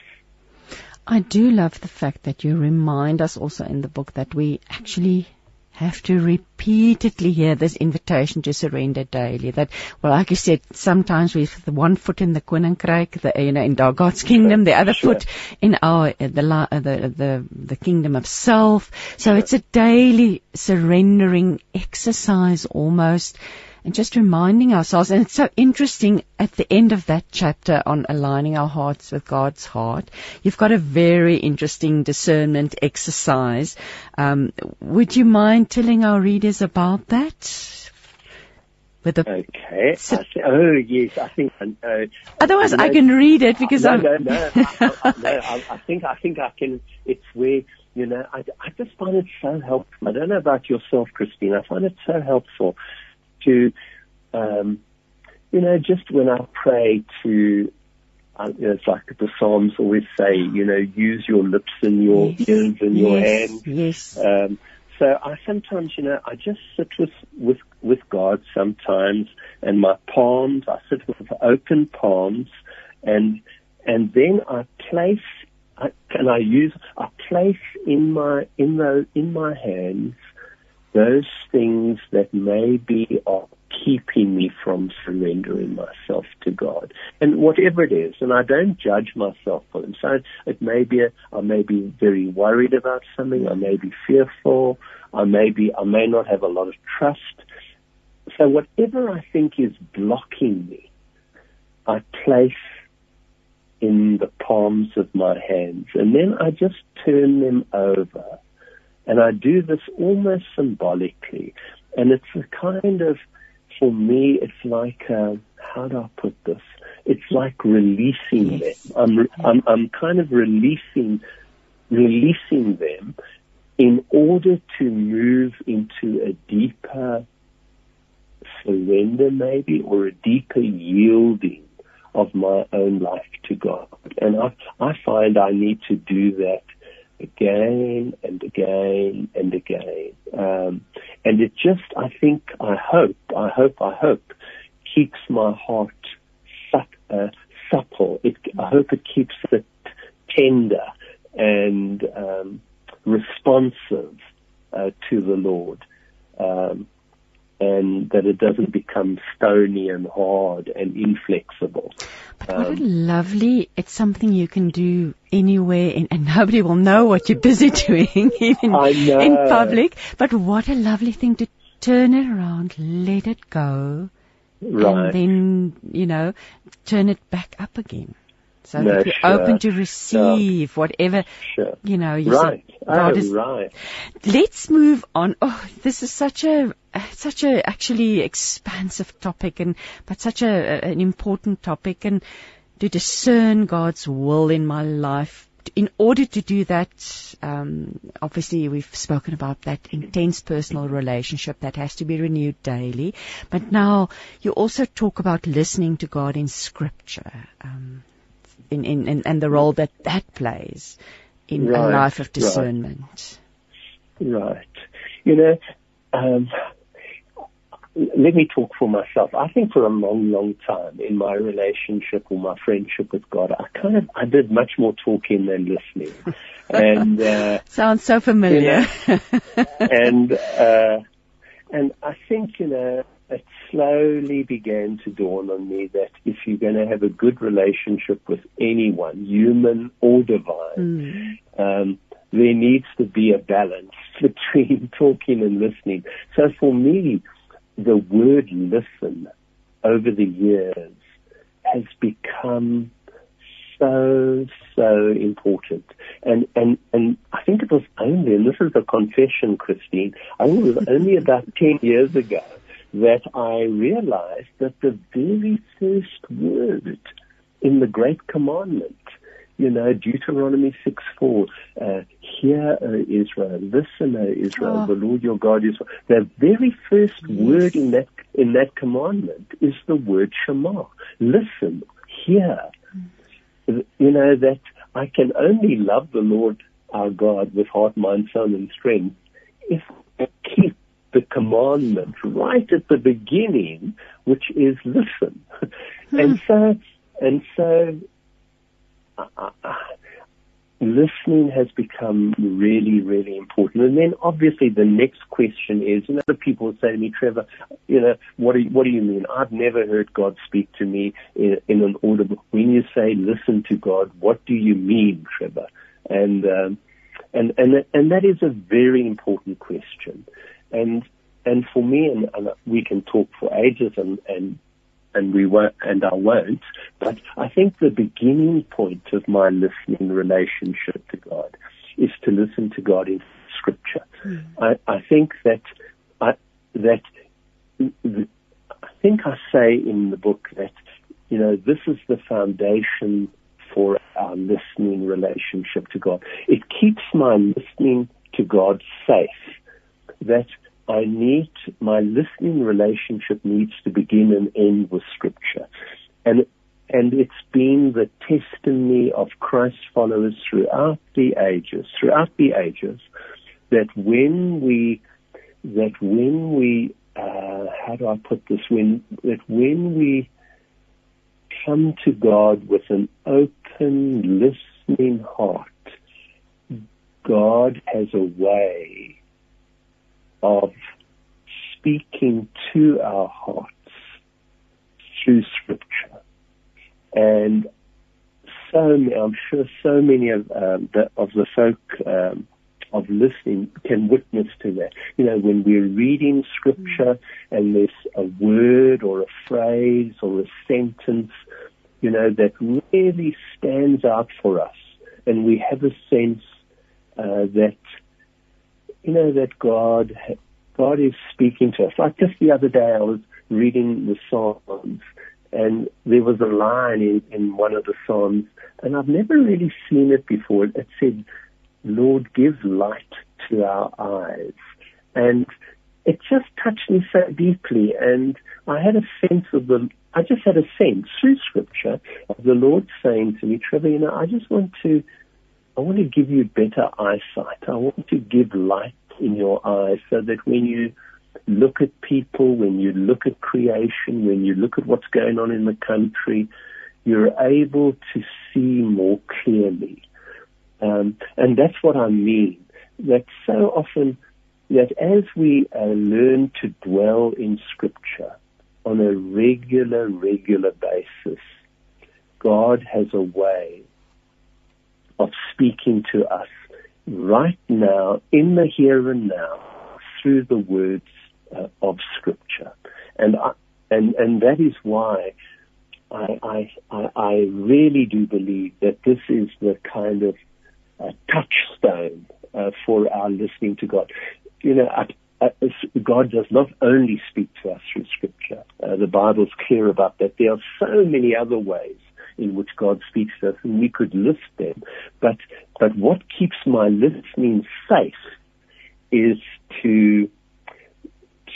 I do love the fact that you remind us also in the book that we actually have to repeatedly hear this invitation to surrender daily. That, well, like you said, sometimes with the one foot in the koninkryk, the, you know, in God's kingdom, the other sure. foot in our, uh, the, uh, the, the, the kingdom of self. So sure. it's a daily surrendering exercise almost and just reminding ourselves. And it's so interesting at the end of that chapter on aligning our hearts with God's heart. You've got a very interesting discernment exercise. Um, would you mind telling our readers about that? With the okay. Oh yes, I think. Uh, otherwise, I can read it because no, I'm. No, no, (laughs) I, no. I, I think I think I can. It's where you know. I, I just find it so helpful. I don't know about yourself, Christine. I find it so helpful to, um, you know, just when I pray to, uh, you know, it's like the Psalms always say, you know, use your lips and your yes. ears and yes. your hands. Yes. Um, so I sometimes, you know, I just sit with, with, with God sometimes and my palms, I sit with open palms and, and then I place, I, and I use, I place in my, in the, in my hands those things that maybe are keeping me from surrendering myself to God. And whatever it is, and I don't judge myself for them. So it may be, a, I may be very worried about something, I may be fearful, I may be, I may not have a lot of trust. So whatever I think is blocking me, I place in the palms of my hands, and then I just turn them over and I do this almost symbolically. And it's a kind of, for me, it's like, uh, how do I put this? It's like releasing them. I'm, I'm, I'm kind of releasing, releasing them in order to move into a deeper surrender maybe or a deeper yielding of my own life to God. And I, I find I need to do that again and again and again. Um, and it just, I think, I hope, I hope, I hope, keeps my heart uh, supple. It, I hope it keeps it tender and um, responsive uh, to the Lord. Um, and that it doesn't become stony and hard and inflexible. But what a um, lovely, it's something you can do anywhere and, and, nobody will know what you're busy (laughs) doing even in public. But what a lovely thing to turn it around, let it go, right. and then, you know, turn it back up again. So no, that you're sure. open to receive whatever, sure. you know, you right. Say, God oh, is, right. Let's move on. Oh, this is such a, such a actually expansive topic and, but such a, an important topic and to discern God's will in my life. In order to do that, um, obviously we've spoken about that intense personal relationship that has to be renewed daily. But now you also talk about listening to God in Scripture. Um, in, in, in, and the role that that plays in right, a life of discernment. Right. right. You know, um, let me talk for myself. I think for a long, long time in my relationship or my friendship with God, I kind of I did much more talking than listening. (laughs) and uh, sounds so familiar. You know, and uh, and I think you know it slowly began to dawn on me that if you're going to have a good relationship with anyone, human or divine, mm. um, there needs to be a balance (laughs) between talking and listening. So for me, the word listen over the years has become so, so important. And, and, and I think it was only, and this is a confession, Christine, I think it was only about 10 years ago that I realized that the very first word in the Great Commandment you know, Deuteronomy 6 4, uh, hear, O Israel, listen, O Israel, oh. the Lord your God is. The very first yes. word in that, in that commandment is the word Shema. Listen, hear. Mm. You know, that I can only love the Lord our God with heart, mind, soul, and strength if I keep the commandment right at the beginning, which is listen. Hmm. And so, and so listening has become really, really important. And then obviously the next question is, you know, the people say to me, Trevor, you know, what do you, what do you mean? I've never heard God speak to me in, in an audible. When you say listen to God, what do you mean, Trevor? And, um, and, and, and that is a very important question. And, and for me, and, and we can talk for ages and, and and we won't, and I won't. But I think the beginning point of my listening relationship to God is to listen to God in Scripture. Mm. I, I think that I, that I think I say in the book that you know this is the foundation for our listening relationship to God. It keeps my listening to God safe. That I need, my listening relationship needs to begin and end with scripture. And, and it's been the testimony of Christ followers throughout the ages, throughout the ages, that when we, that when we, uh, how do I put this, when, that when we come to God with an open, listening heart, God has a way of speaking to our hearts through Scripture. And so I'm sure so many of, um, the, of the folk um, of listening can witness to that. You know, when we're reading Scripture and there's a word or a phrase or a sentence, you know, that really stands out for us, and we have a sense uh, that you know that God God is speaking to us. Like just the other day, I was reading the Psalms, and there was a line in, in one of the Psalms, and I've never really seen it before. It said, "Lord, give light to our eyes," and it just touched me so deeply, and I had a sense of the. I just had a sense through Scripture of the Lord saying to me, Trevor, you know, I just want to I want to give you better eyesight. I want to give light in your eyes so that when you look at people, when you look at creation, when you look at what's going on in the country, you're able to see more clearly. Um, and that's what I mean. That so often, that as we uh, learn to dwell in Scripture on a regular, regular basis, God has a way of speaking to us right now, in the here and now, through the words uh, of Scripture. And, I, and, and that is why I, I, I really do believe that this is the kind of uh, touchstone uh, for our listening to God. You know, God does not only speak to us through Scripture. Uh, the Bible's clear about that. There are so many other ways in which God speaks to us, and we could list them. But but what keeps my listening safe is to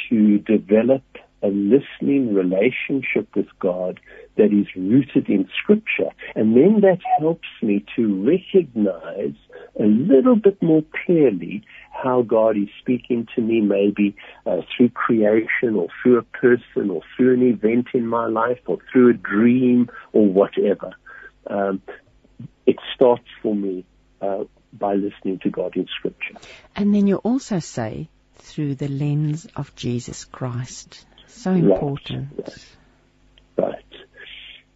to develop a listening relationship with God that is rooted in Scripture, and then that helps me to recognize a little bit more clearly how God is speaking to me, maybe uh, through creation or through a person or through an event in my life or through a dream or whatever. Um, it starts for me uh, by listening to God in Scripture. And then you also say through the lens of Jesus Christ. So important. Right.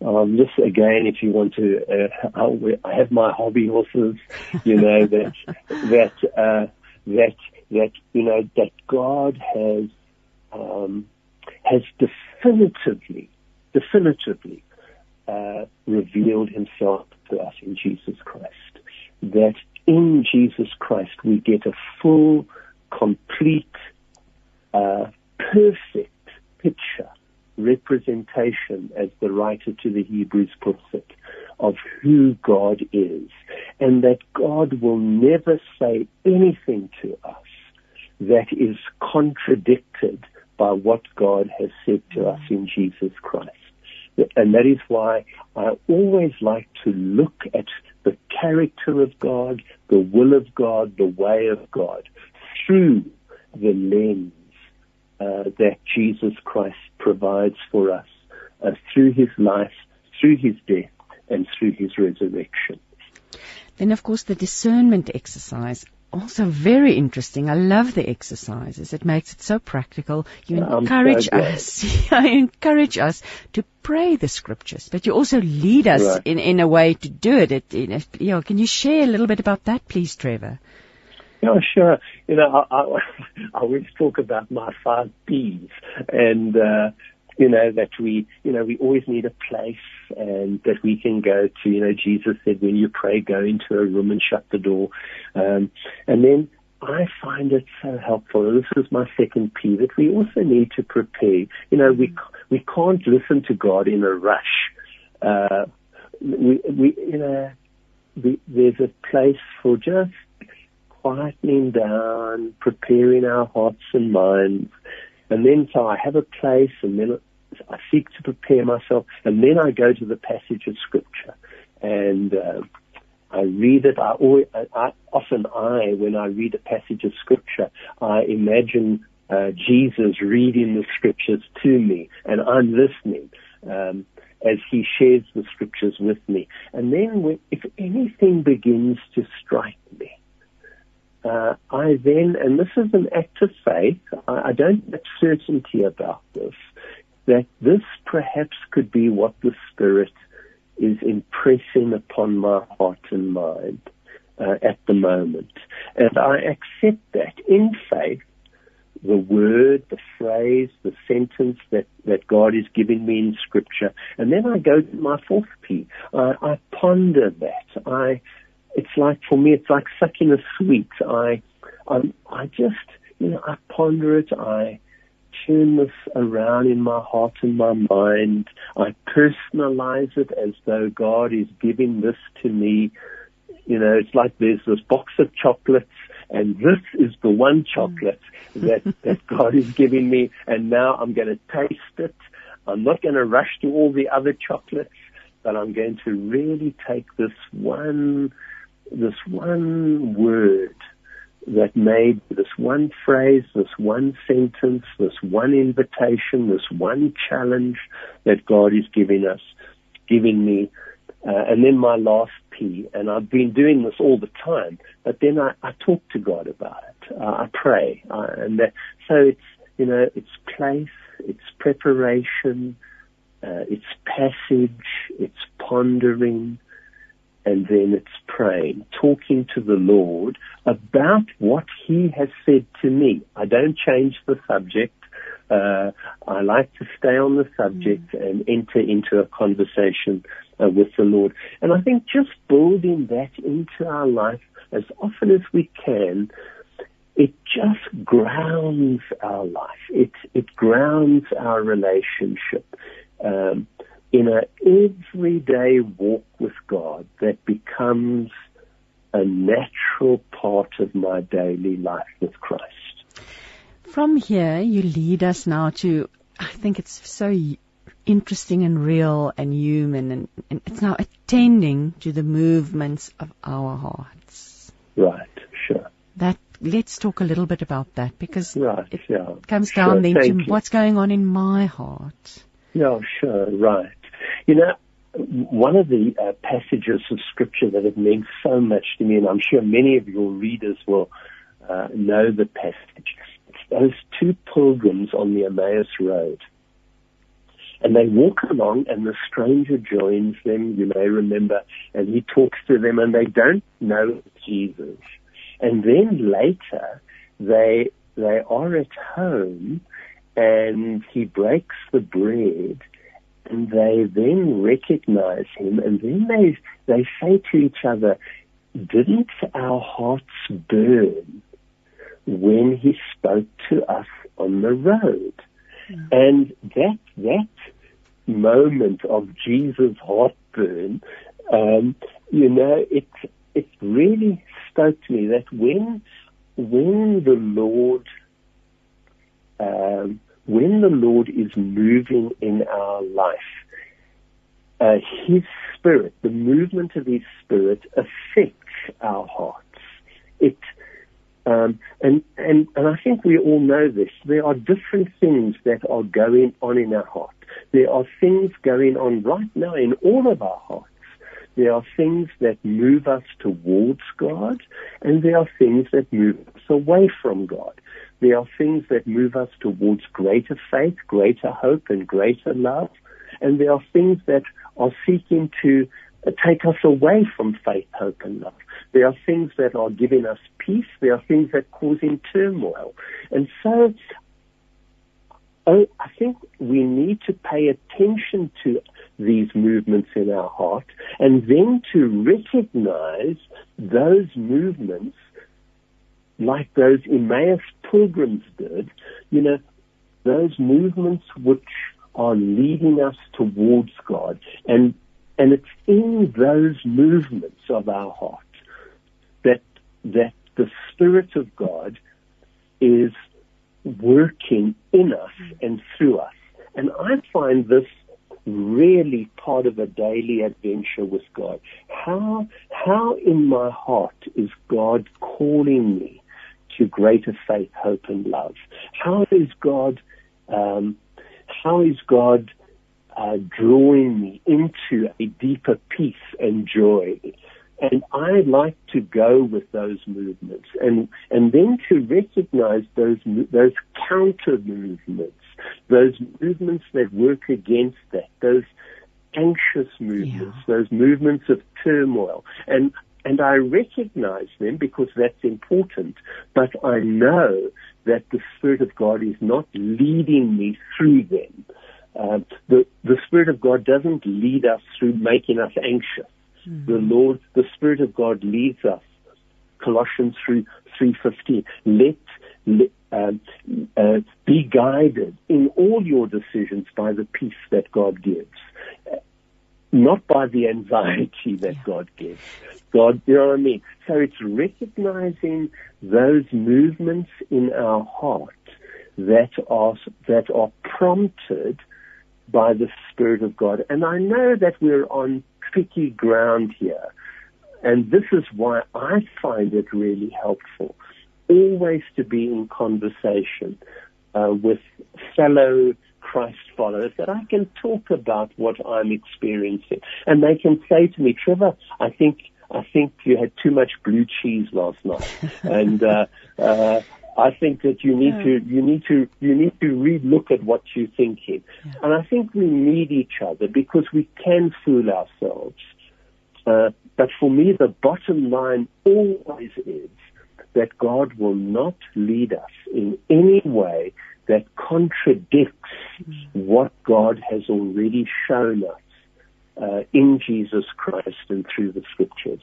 right. um, just again, if you want to, uh, I have my hobby horses, you know, (laughs) that, that, uh, that, that, you know, that God has, um, has definitively, definitively, uh, revealed himself to us in Jesus Christ. That in Jesus Christ we get a full, complete, uh, perfect picture, representation, as the writer to the Hebrews puts it, of who God is. And that God will never say anything to us that is contradicted by what God has said to us in Jesus Christ. And that is why I always like to look at the character of God, the will of God, the way of God through the lens uh, that Jesus Christ provides for us uh, through his life, through his death, and through his resurrection. Then, of course, the discernment exercise also very interesting. I love the exercises. It makes it so practical. You encourage so us, (laughs) you encourage us to pray the scriptures, but you also lead us right. in, in a way to do it. it you know, can you share a little bit about that, please, Trevor? Yeah, sure. You know, I, I, (laughs) I always talk about my five P's, and uh, you know, that we, you know, we always need a place and that we can go to, you know, Jesus said, when you pray, go into a room and shut the door. Um, and then I find it so helpful. This is my second P that we also need to prepare. You know, we, we can't listen to God in a rush. Uh, we, we, you know, there's a place for just quietening down, preparing our hearts and minds. And then so I have a place and then I seek to prepare myself, and then I go to the passage of scripture, and uh, I read it. I, always, I often I, when I read a passage of scripture, I imagine uh, Jesus reading the scriptures to me, and I'm listening. Um, as he shares the scriptures with me. And then when, if anything begins to strike me, uh, I then, and this is an act of faith, I, I don't have certainty about this, that this perhaps could be what the Spirit is impressing upon my heart and mind uh, at the moment. And I accept that in faith, the word, the phrase, the sentence that, that God is giving me in Scripture. And then I go to my fourth P. I, I ponder that. I, it's like, for me, it's like sucking a sweet. I, I, I just, you know, I ponder it. I, turn this around in my heart and my mind. I personalize it as though God is giving this to me. You know, it's like there's this box of chocolates and this is the one chocolate mm. that, (laughs) that God is giving me and now I'm going to taste it. I'm not going to rush to all the other chocolates, but I'm going to really take this one, this one word that made this one phrase, this one sentence, this one invitation, this one challenge that God is giving us, giving me. Uh, and then my last P, and I've been doing this all the time, but then I, I talk to God about it. Uh, I pray. Uh, and that, so it's, you know, it's place, it's preparation, uh, it's passage, it's pondering, and then it's praying, talking to the Lord about what He has said to me. I don't change the subject. Uh, I like to stay on the subject mm. and enter into a conversation uh, with the Lord. And I think just building that into our life as often as we can, it just grounds our life. It it grounds our relationship. Um, in an everyday walk with God that becomes a natural part of my daily life with Christ. From here, you lead us now to, I think it's so interesting and real and human, and, and it's now attending to the movements of our hearts. Right, sure. That let's talk a little bit about that because right, it yeah. comes down sure, then to you. what's going on in my heart. Yeah, sure, right. You know, one of the uh, passages of scripture that have meant so much to me, and I'm sure many of your readers will uh, know the passage. It's those two pilgrims on the Emmaus Road. and they walk along and the stranger joins them, you may remember, and he talks to them and they don't know Jesus. And then later, they, they are at home and he breaks the bread and they then recognize him and then they, they say to each other, didn't our hearts burn when he spoke to us on the road? Mm. And that, that moment of Jesus' heartburn, um, you know, it, it really spoke to me that when, when the Lord, um, when the Lord is moving in our life, uh, His Spirit, the movement of His Spirit affects our hearts. It, um, and, and, and I think we all know this. There are different things that are going on in our heart. There are things going on right now in all of our hearts. There are things that move us towards God, and there are things that move us away from God. There are things that move us towards greater faith, greater hope, and greater love. And there are things that are seeking to take us away from faith, hope, and love. There are things that are giving us peace. There are things that causing turmoil. And so oh, I think we need to pay attention to these movements in our heart and then to recognize those movements like those Emmaus pilgrims did, you know, those movements which are leading us towards God. And, and it's in those movements of our heart that, that the Spirit of God is working in us and through us. And I find this really part of a daily adventure with God. How, how in my heart is God calling me to greater faith, hope, and love? How is God, um, how is God uh, drawing me into a deeper peace and joy? And I like to go with those movements and, and then to recognize those, those counter movements, those movements that work against that, those anxious movements, yeah. those movements of turmoil. And and I recognize them because that's important, but I know that the Spirit of God is not leading me through them. Uh, the, the Spirit of God doesn't lead us through making us anxious. Mm-hmm. The Lord, the Spirit of God leads us. Colossians 3, 3.15. Let, let um, uh, be guided in all your decisions by the peace that God gives not by the anxiety that yeah. God gives. God, you know what I mean? So it's recognizing those movements in our heart that are, that are prompted by the Spirit of God. And I know that we're on tricky ground here. And this is why I find it really helpful always to be in conversation uh, with fellow Christ followers that I can talk about what I'm experiencing. And they can say to me, Trevor, I think, I think you had too much blue cheese last night. (laughs) and, uh, uh, I think that you need yeah. to, you need to, you need to relook at what you're thinking. Yeah. And I think we need each other because we can fool ourselves. Uh, but for me, the bottom line always is that God will not lead us in any way that contradicts what God has already shown us uh, in Jesus Christ and through the scriptures.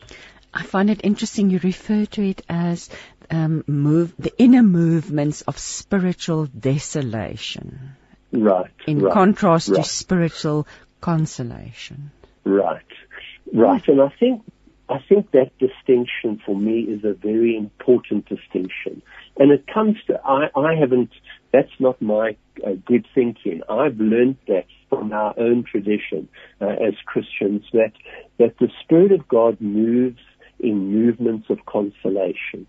I find it interesting you refer to it as um, move the inner movements of spiritual desolation. Right. In right, contrast right. to spiritual consolation. Right. Right. And I think I think that distinction for me is a very important distinction. And it comes to, I, I haven't, that's not my uh, good thinking. I've learned that from our own tradition uh, as Christians that, that the Spirit of God moves in movements of consolation.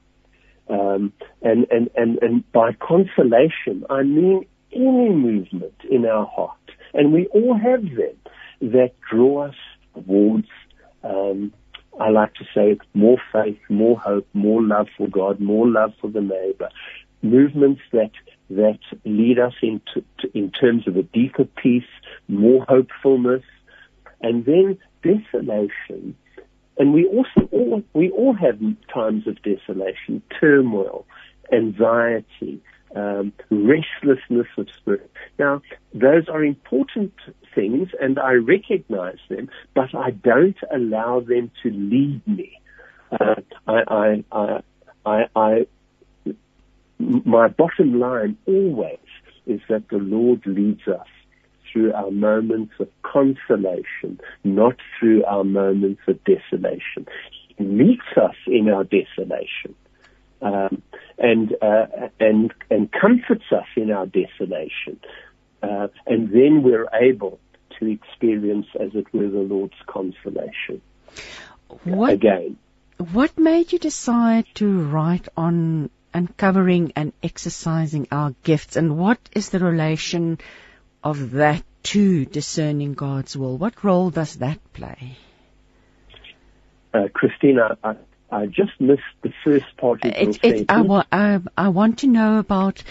Um, and, and, and, and by consolation, I mean any movement in our heart. And we all have them that draw us towards um, I like to say more faith, more hope, more love for God, more love for the neighbor. Movements that that lead us into in terms of a deeper peace, more hopefulness, and then desolation. And we also all, we all have times of desolation, turmoil, anxiety, um, restlessness of spirit. Now, those are important things, and I recognize them, but I don't allow them to lead me. Uh, I, I, I, I, I, my bottom line always is that the Lord leads us through our moments of consolation, not through our moments of desolation. He meets us in our desolation. Um, and uh, and and comforts us in our desolation, uh, and then we're able to experience, as it were, the Lord's consolation. What, Again, what made you decide to write on uncovering and exercising our gifts, and what is the relation of that to discerning God's will? What role does that play? Uh, Christina, I, I, just missed the first part of your it, I, wa- I, I, want to know about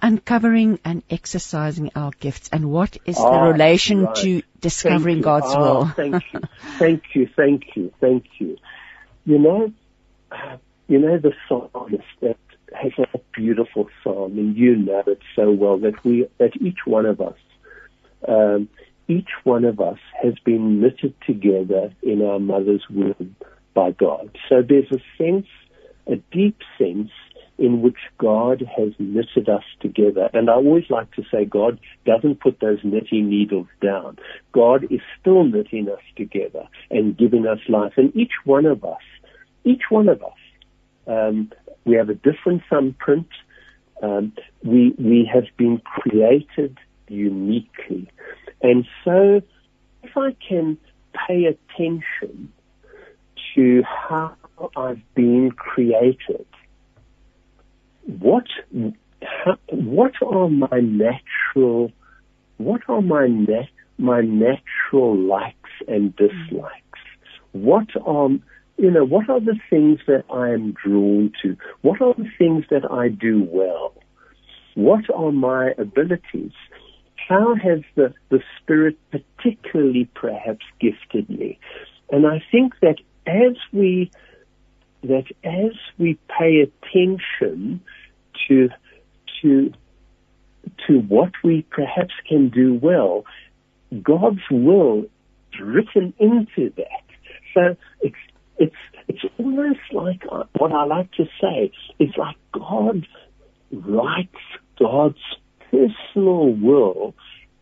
uncovering and exercising our gifts, and what is the ah, relation right. to discovering God's ah, will? thank you, (laughs) thank you, thank you, thank you. You know, you know the psalmist has a beautiful psalm, and you know it so well that we, that each one of us, um, each one of us has been knitted together in our mother's womb by God. So there's a sense, a deep sense in which God has knitted us together. And I always like to say God doesn't put those knitting needles down. God is still knitting us together and giving us life. And each one of us, each one of us, um, we have a different thumbprint. Um, we we have been created uniquely, and so if I can pay attention to how I've been created, what how, what are my natural what are my nat, my natural likes and dislikes? What are you know, what are the things that I am drawn to? What are the things that I do well? What are my abilities? How has the, the Spirit particularly perhaps gifted me? And I think that as we, that as we pay attention to, to, to what we perhaps can do well, God's will is written into that. So it's it's it's almost like uh, what I like to say. is like God writes God's personal will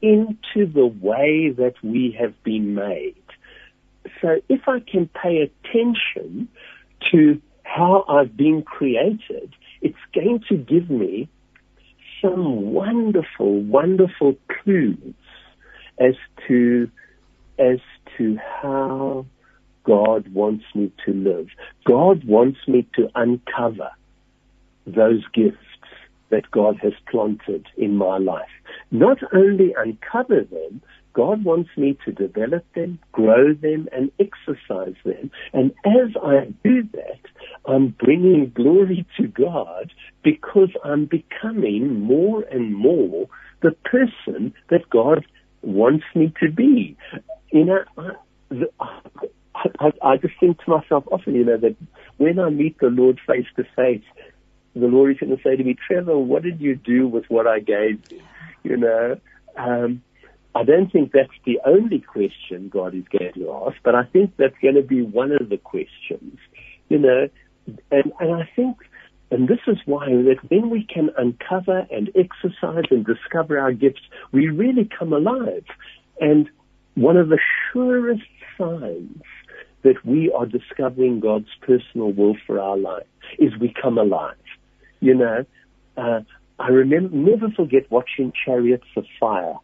into the way that we have been made. So if I can pay attention to how I've been created, it's going to give me some wonderful, wonderful clues as to as to how God wants me to live. God wants me to uncover those gifts that God has planted in my life. Not only uncover them, God wants me to develop them, grow them, and exercise them. And as I do that, I'm bringing glory to God because I'm becoming more and more the person that God wants me to be. You know, I, the, I, I just think to myself often, you know, that when I meet the Lord face to face, the Lord is going to say to me, Trevor, what did you do with what I gave you? You know, um, I don't think that's the only question God is going to ask, but I think that's going to be one of the questions, you know, and, and I think, and this is why that when we can uncover and exercise and discover our gifts, we really come alive. And one of the surest signs that we are discovering God's personal will for our life is we come alive. You know, uh, I remember, never forget watching Chariots of Fire,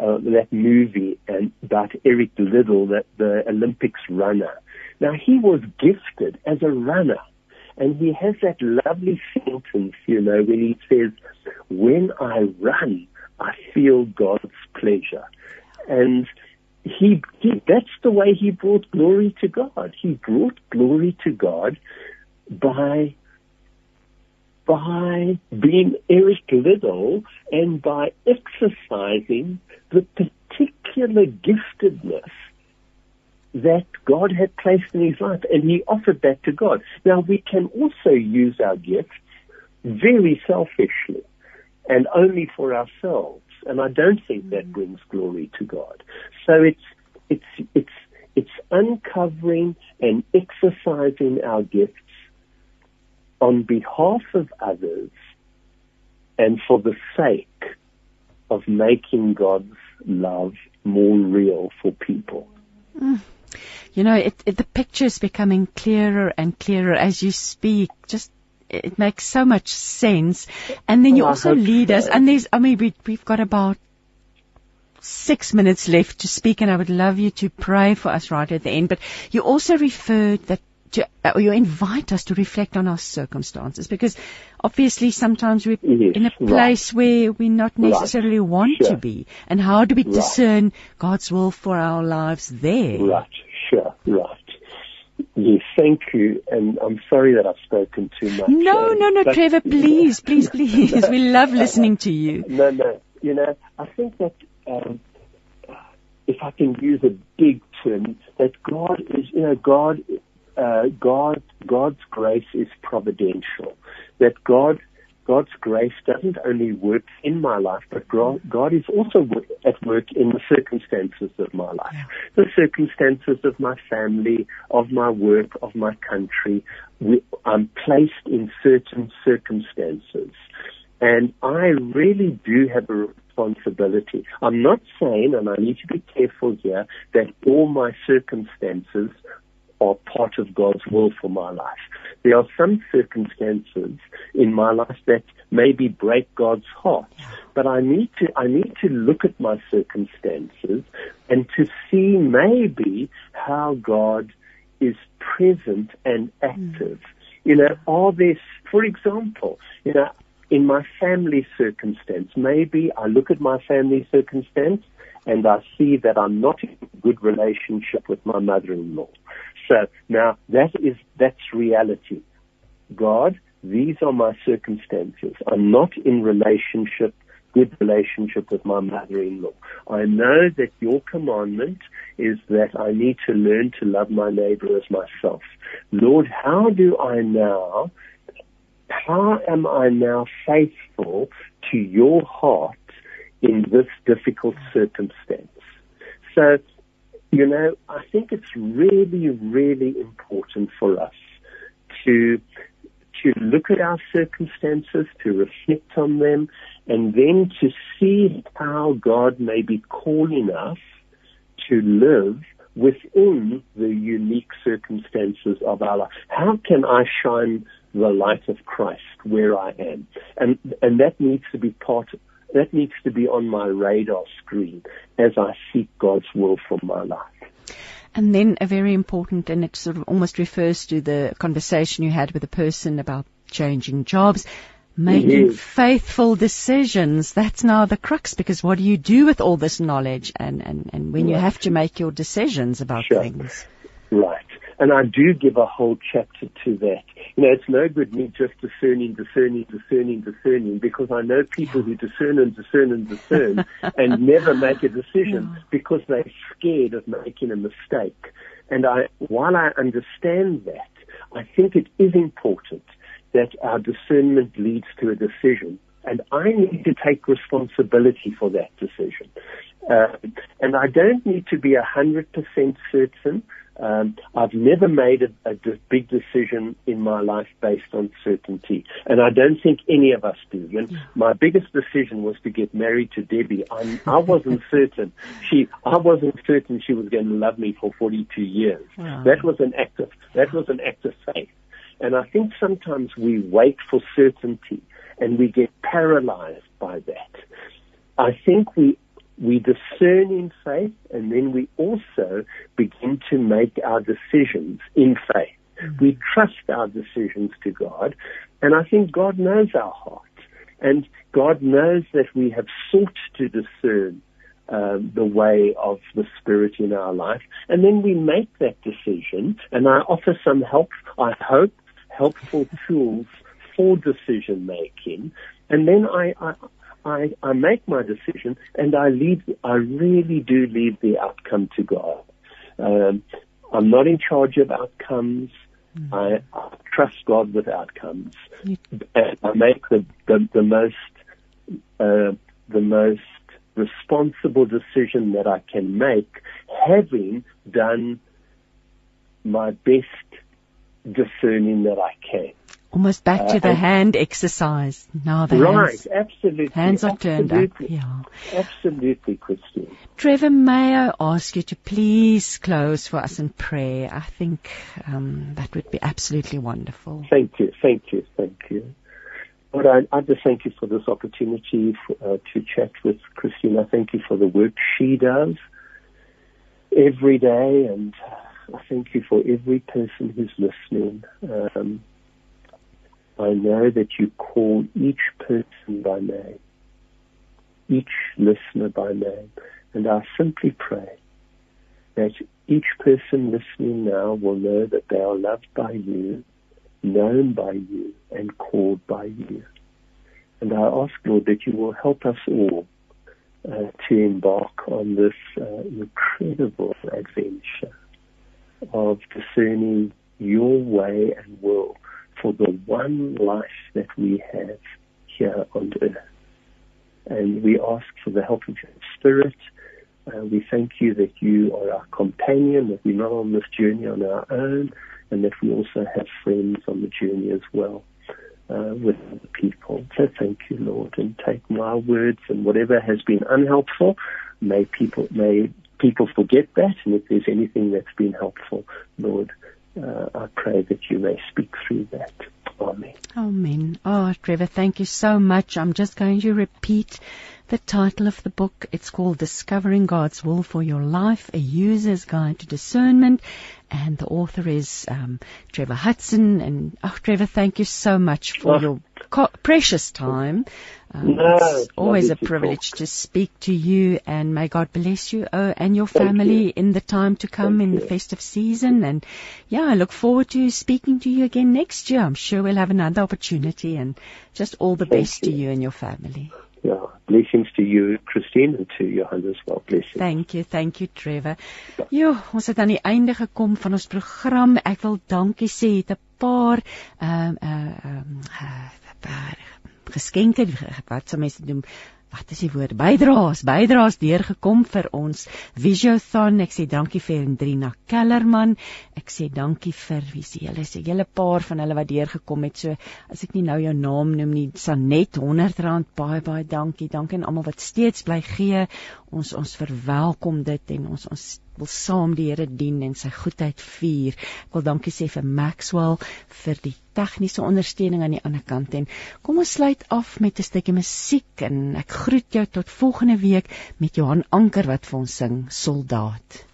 uh, that movie and about Eric Liddell, that the Olympics runner. Now he was gifted as a runner. And he has that lovely sentence, you know, when he says, when I run, I feel God's pleasure. And he, he that's the way he brought glory to God. He brought glory to God by by being Eric Liddell and by exercising the particular giftedness that God had placed in his life, and he offered that to God. Now, we can also use our gifts very selfishly and only for ourselves, and I don't think that brings glory to God. So it's it's it's it's uncovering and exercising our gifts on behalf of others and for the sake of making God's love more real for people. Mm. You know, it, it, the picture is becoming clearer and clearer as you speak. Just it makes so much sense. And then you Oh, I also lead us. And there's, I mean, we, we've got about six minutes left to speak, and I would love you to pray for us right at the end. But you also referred that. To, or you invite us to reflect on our circumstances because obviously sometimes we're Yes, in a right. place where we not Right. necessarily want to be. And how do we Right. discern God's will for our lives there? Right, sure, right. Yes, thank you, and I'm sorry that I've spoken too much. No, um, no, no, but- Trevor, please, please, (laughs) please. We love listening to you. No, no. You know, I think that um, if I can use a big term, that God is, you know, God, uh, God, God's grace is providential. That God, God's grace doesn't only work in my life, but God, is also at work in the circumstances of my life, the circumstances of my family, of my work, of my country. We, I'm placed in certain circumstances. And I really do have a responsibility. I'm not saying, and I need to be careful here, that all my circumstances are part of God's will for my life. There are some circumstances in my life that maybe break God's heart, but I need to I need to look at my circumstances and to see maybe how God is present and active. Mm. You know, are there, for example, you know, in my family circumstance, maybe I look at my family circumstance and I see that I'm not in a good relationship with my mother-in-law. So now that is, that's reality. God, these are my circumstances. I'm not in relationship, good relationship with my mother-in-law. I know that your commandment is that I need to learn to love my neighbor as myself. Lord, how do I now how am I now faithful to your heart in this difficult circumstance? So, you know, I think it's really, really important for us to to look at our circumstances, to reflect on them, and then to see how God may be calling us to live within the unique circumstances of our life. How can I shine the light of Christ where I am? And and that needs to be part that needs to be on my radar screen as I seek God's will for my life. And then a very important, and it sort of almost refers to the conversation you had with a person about changing jobs, making Yes. faithful decisions. That's now the crux because what do you do with all this knowledge and, and, and when you have to make your decisions about Sure. things? Right. And I do give a whole chapter to that. You know, it's no good me just discerning, discerning, discerning, discerning, because I know people who discern and discern and discern (laughs) and never make a decision because they're scared of making a mistake. And I, while I understand that, I think it is important that our discernment leads to a decision. And I need to take responsibility for that decision. Uh, and I don't need to be a hundred percent certain. Um, I've never made a, a big decision in my life based on certainty, and I don't think any of us do. And my biggest decision was to get married to Debbie. I'm, I wasn't (laughs) certain she, I wasn't certain she was going to love me for 42 years. Wow. That was an act of that was an act of faith. And I think sometimes we wait for certainty and we get paralyzed by that. I think we we discern in faith and then we also begin to make our decisions in faith. We trust our decisions to God and I think God knows our heart and God knows that we have sought to discern um, the way of the Spirit in our life, and then we make that decision. And I offer some help, I hope, helpful (laughs) tools for decision making. And then I, I, I, I make my decision and I leave, I really do leave the outcome to God. Um, I'm not in charge of outcomes. Mm. I, I, trust God with outcomes. and I make the, the, the most, uh, the most responsible decision that I can make, having done my best discerning that I can. Almost back to uh, the hand exercise. Now the right, hands, absolutely. Hands are absolutely, turned up. Yeah. Absolutely, Christine. Trevor, may I ask you to please close for us in prayer? I think um, that would be absolutely wonderful. Thank you, thank you, thank you. Lord, I, I just thank you for this opportunity for, uh, to chat with Christine. I thank you for the work she does every day, and I thank you for every person who's listening. Um, I know that you call each person by name, each listener by name, and I simply pray that each person listening now will know that they are loved by you, known by you, and called by you. And I ask, Lord, that you will help us all uh, to embark on this uh, incredible adventure of discerning your way and will for the one life that we have here on earth. And we ask for the help of your Spirit. Uh, we thank you that you are our companion, that we're not on this journey on our own, and that we also have friends on the journey as well uh, with other people. So thank you, Lord, and take my words and whatever has been unhelpful, may people may people forget that, and if there's anything that's been helpful, Lord, uh, I pray that you may speak through that. Amen. Amen. Oh, Trevor, thank you so much. I'm just going to repeat the title of the book. It's called Discovering God's Will for Your Life, a User's Guide to Discernment. And the author is um, Trevor Hudson. And, oh, Trevor, thank you so much for oh. your co- precious time. Um, no, it's always a privilege to speak to you, and may God bless you oh, and your family you. in the time to come Thank in you. the festive season. And yeah, I look forward to speaking to you again next year. I'm sure we'll have another opportunity, and just all the Thank best you. to you and your family. Yeah, blessings to you, Christine, and to Johan as well. Blessings. Thank you, thank you Trevor. Jo, ons het aan die einde gekom van ons program. Ek wil dankie sê het 'n paar ehm uh, ehm uh, uh, uh, geskenke wat sou mense noem wat is die woord? Bydraes bydraes deurgekom vir ons Visiothon. Ek sê dankie vir Hendrina Kellerman. Ek sê dankie vir wie se is 'n hele paar van hulle wat deurgekom het. So as ek nie nou jou naam noem nie Sanet R100 baie baie dankie. Dankie aan almal wat steeds bly gee ons ons verwelkom dit en ons ons wil saam die Here dien en sy goedheid vier. Ek wil dankie sê vir Maxwell vir die tegniese ondersteuning aan die ander kant en kom ons sluit af met 'n stukkie musiek en ek groet jou tot volgende week met Johan Anker wat vir ons sing Soldaat.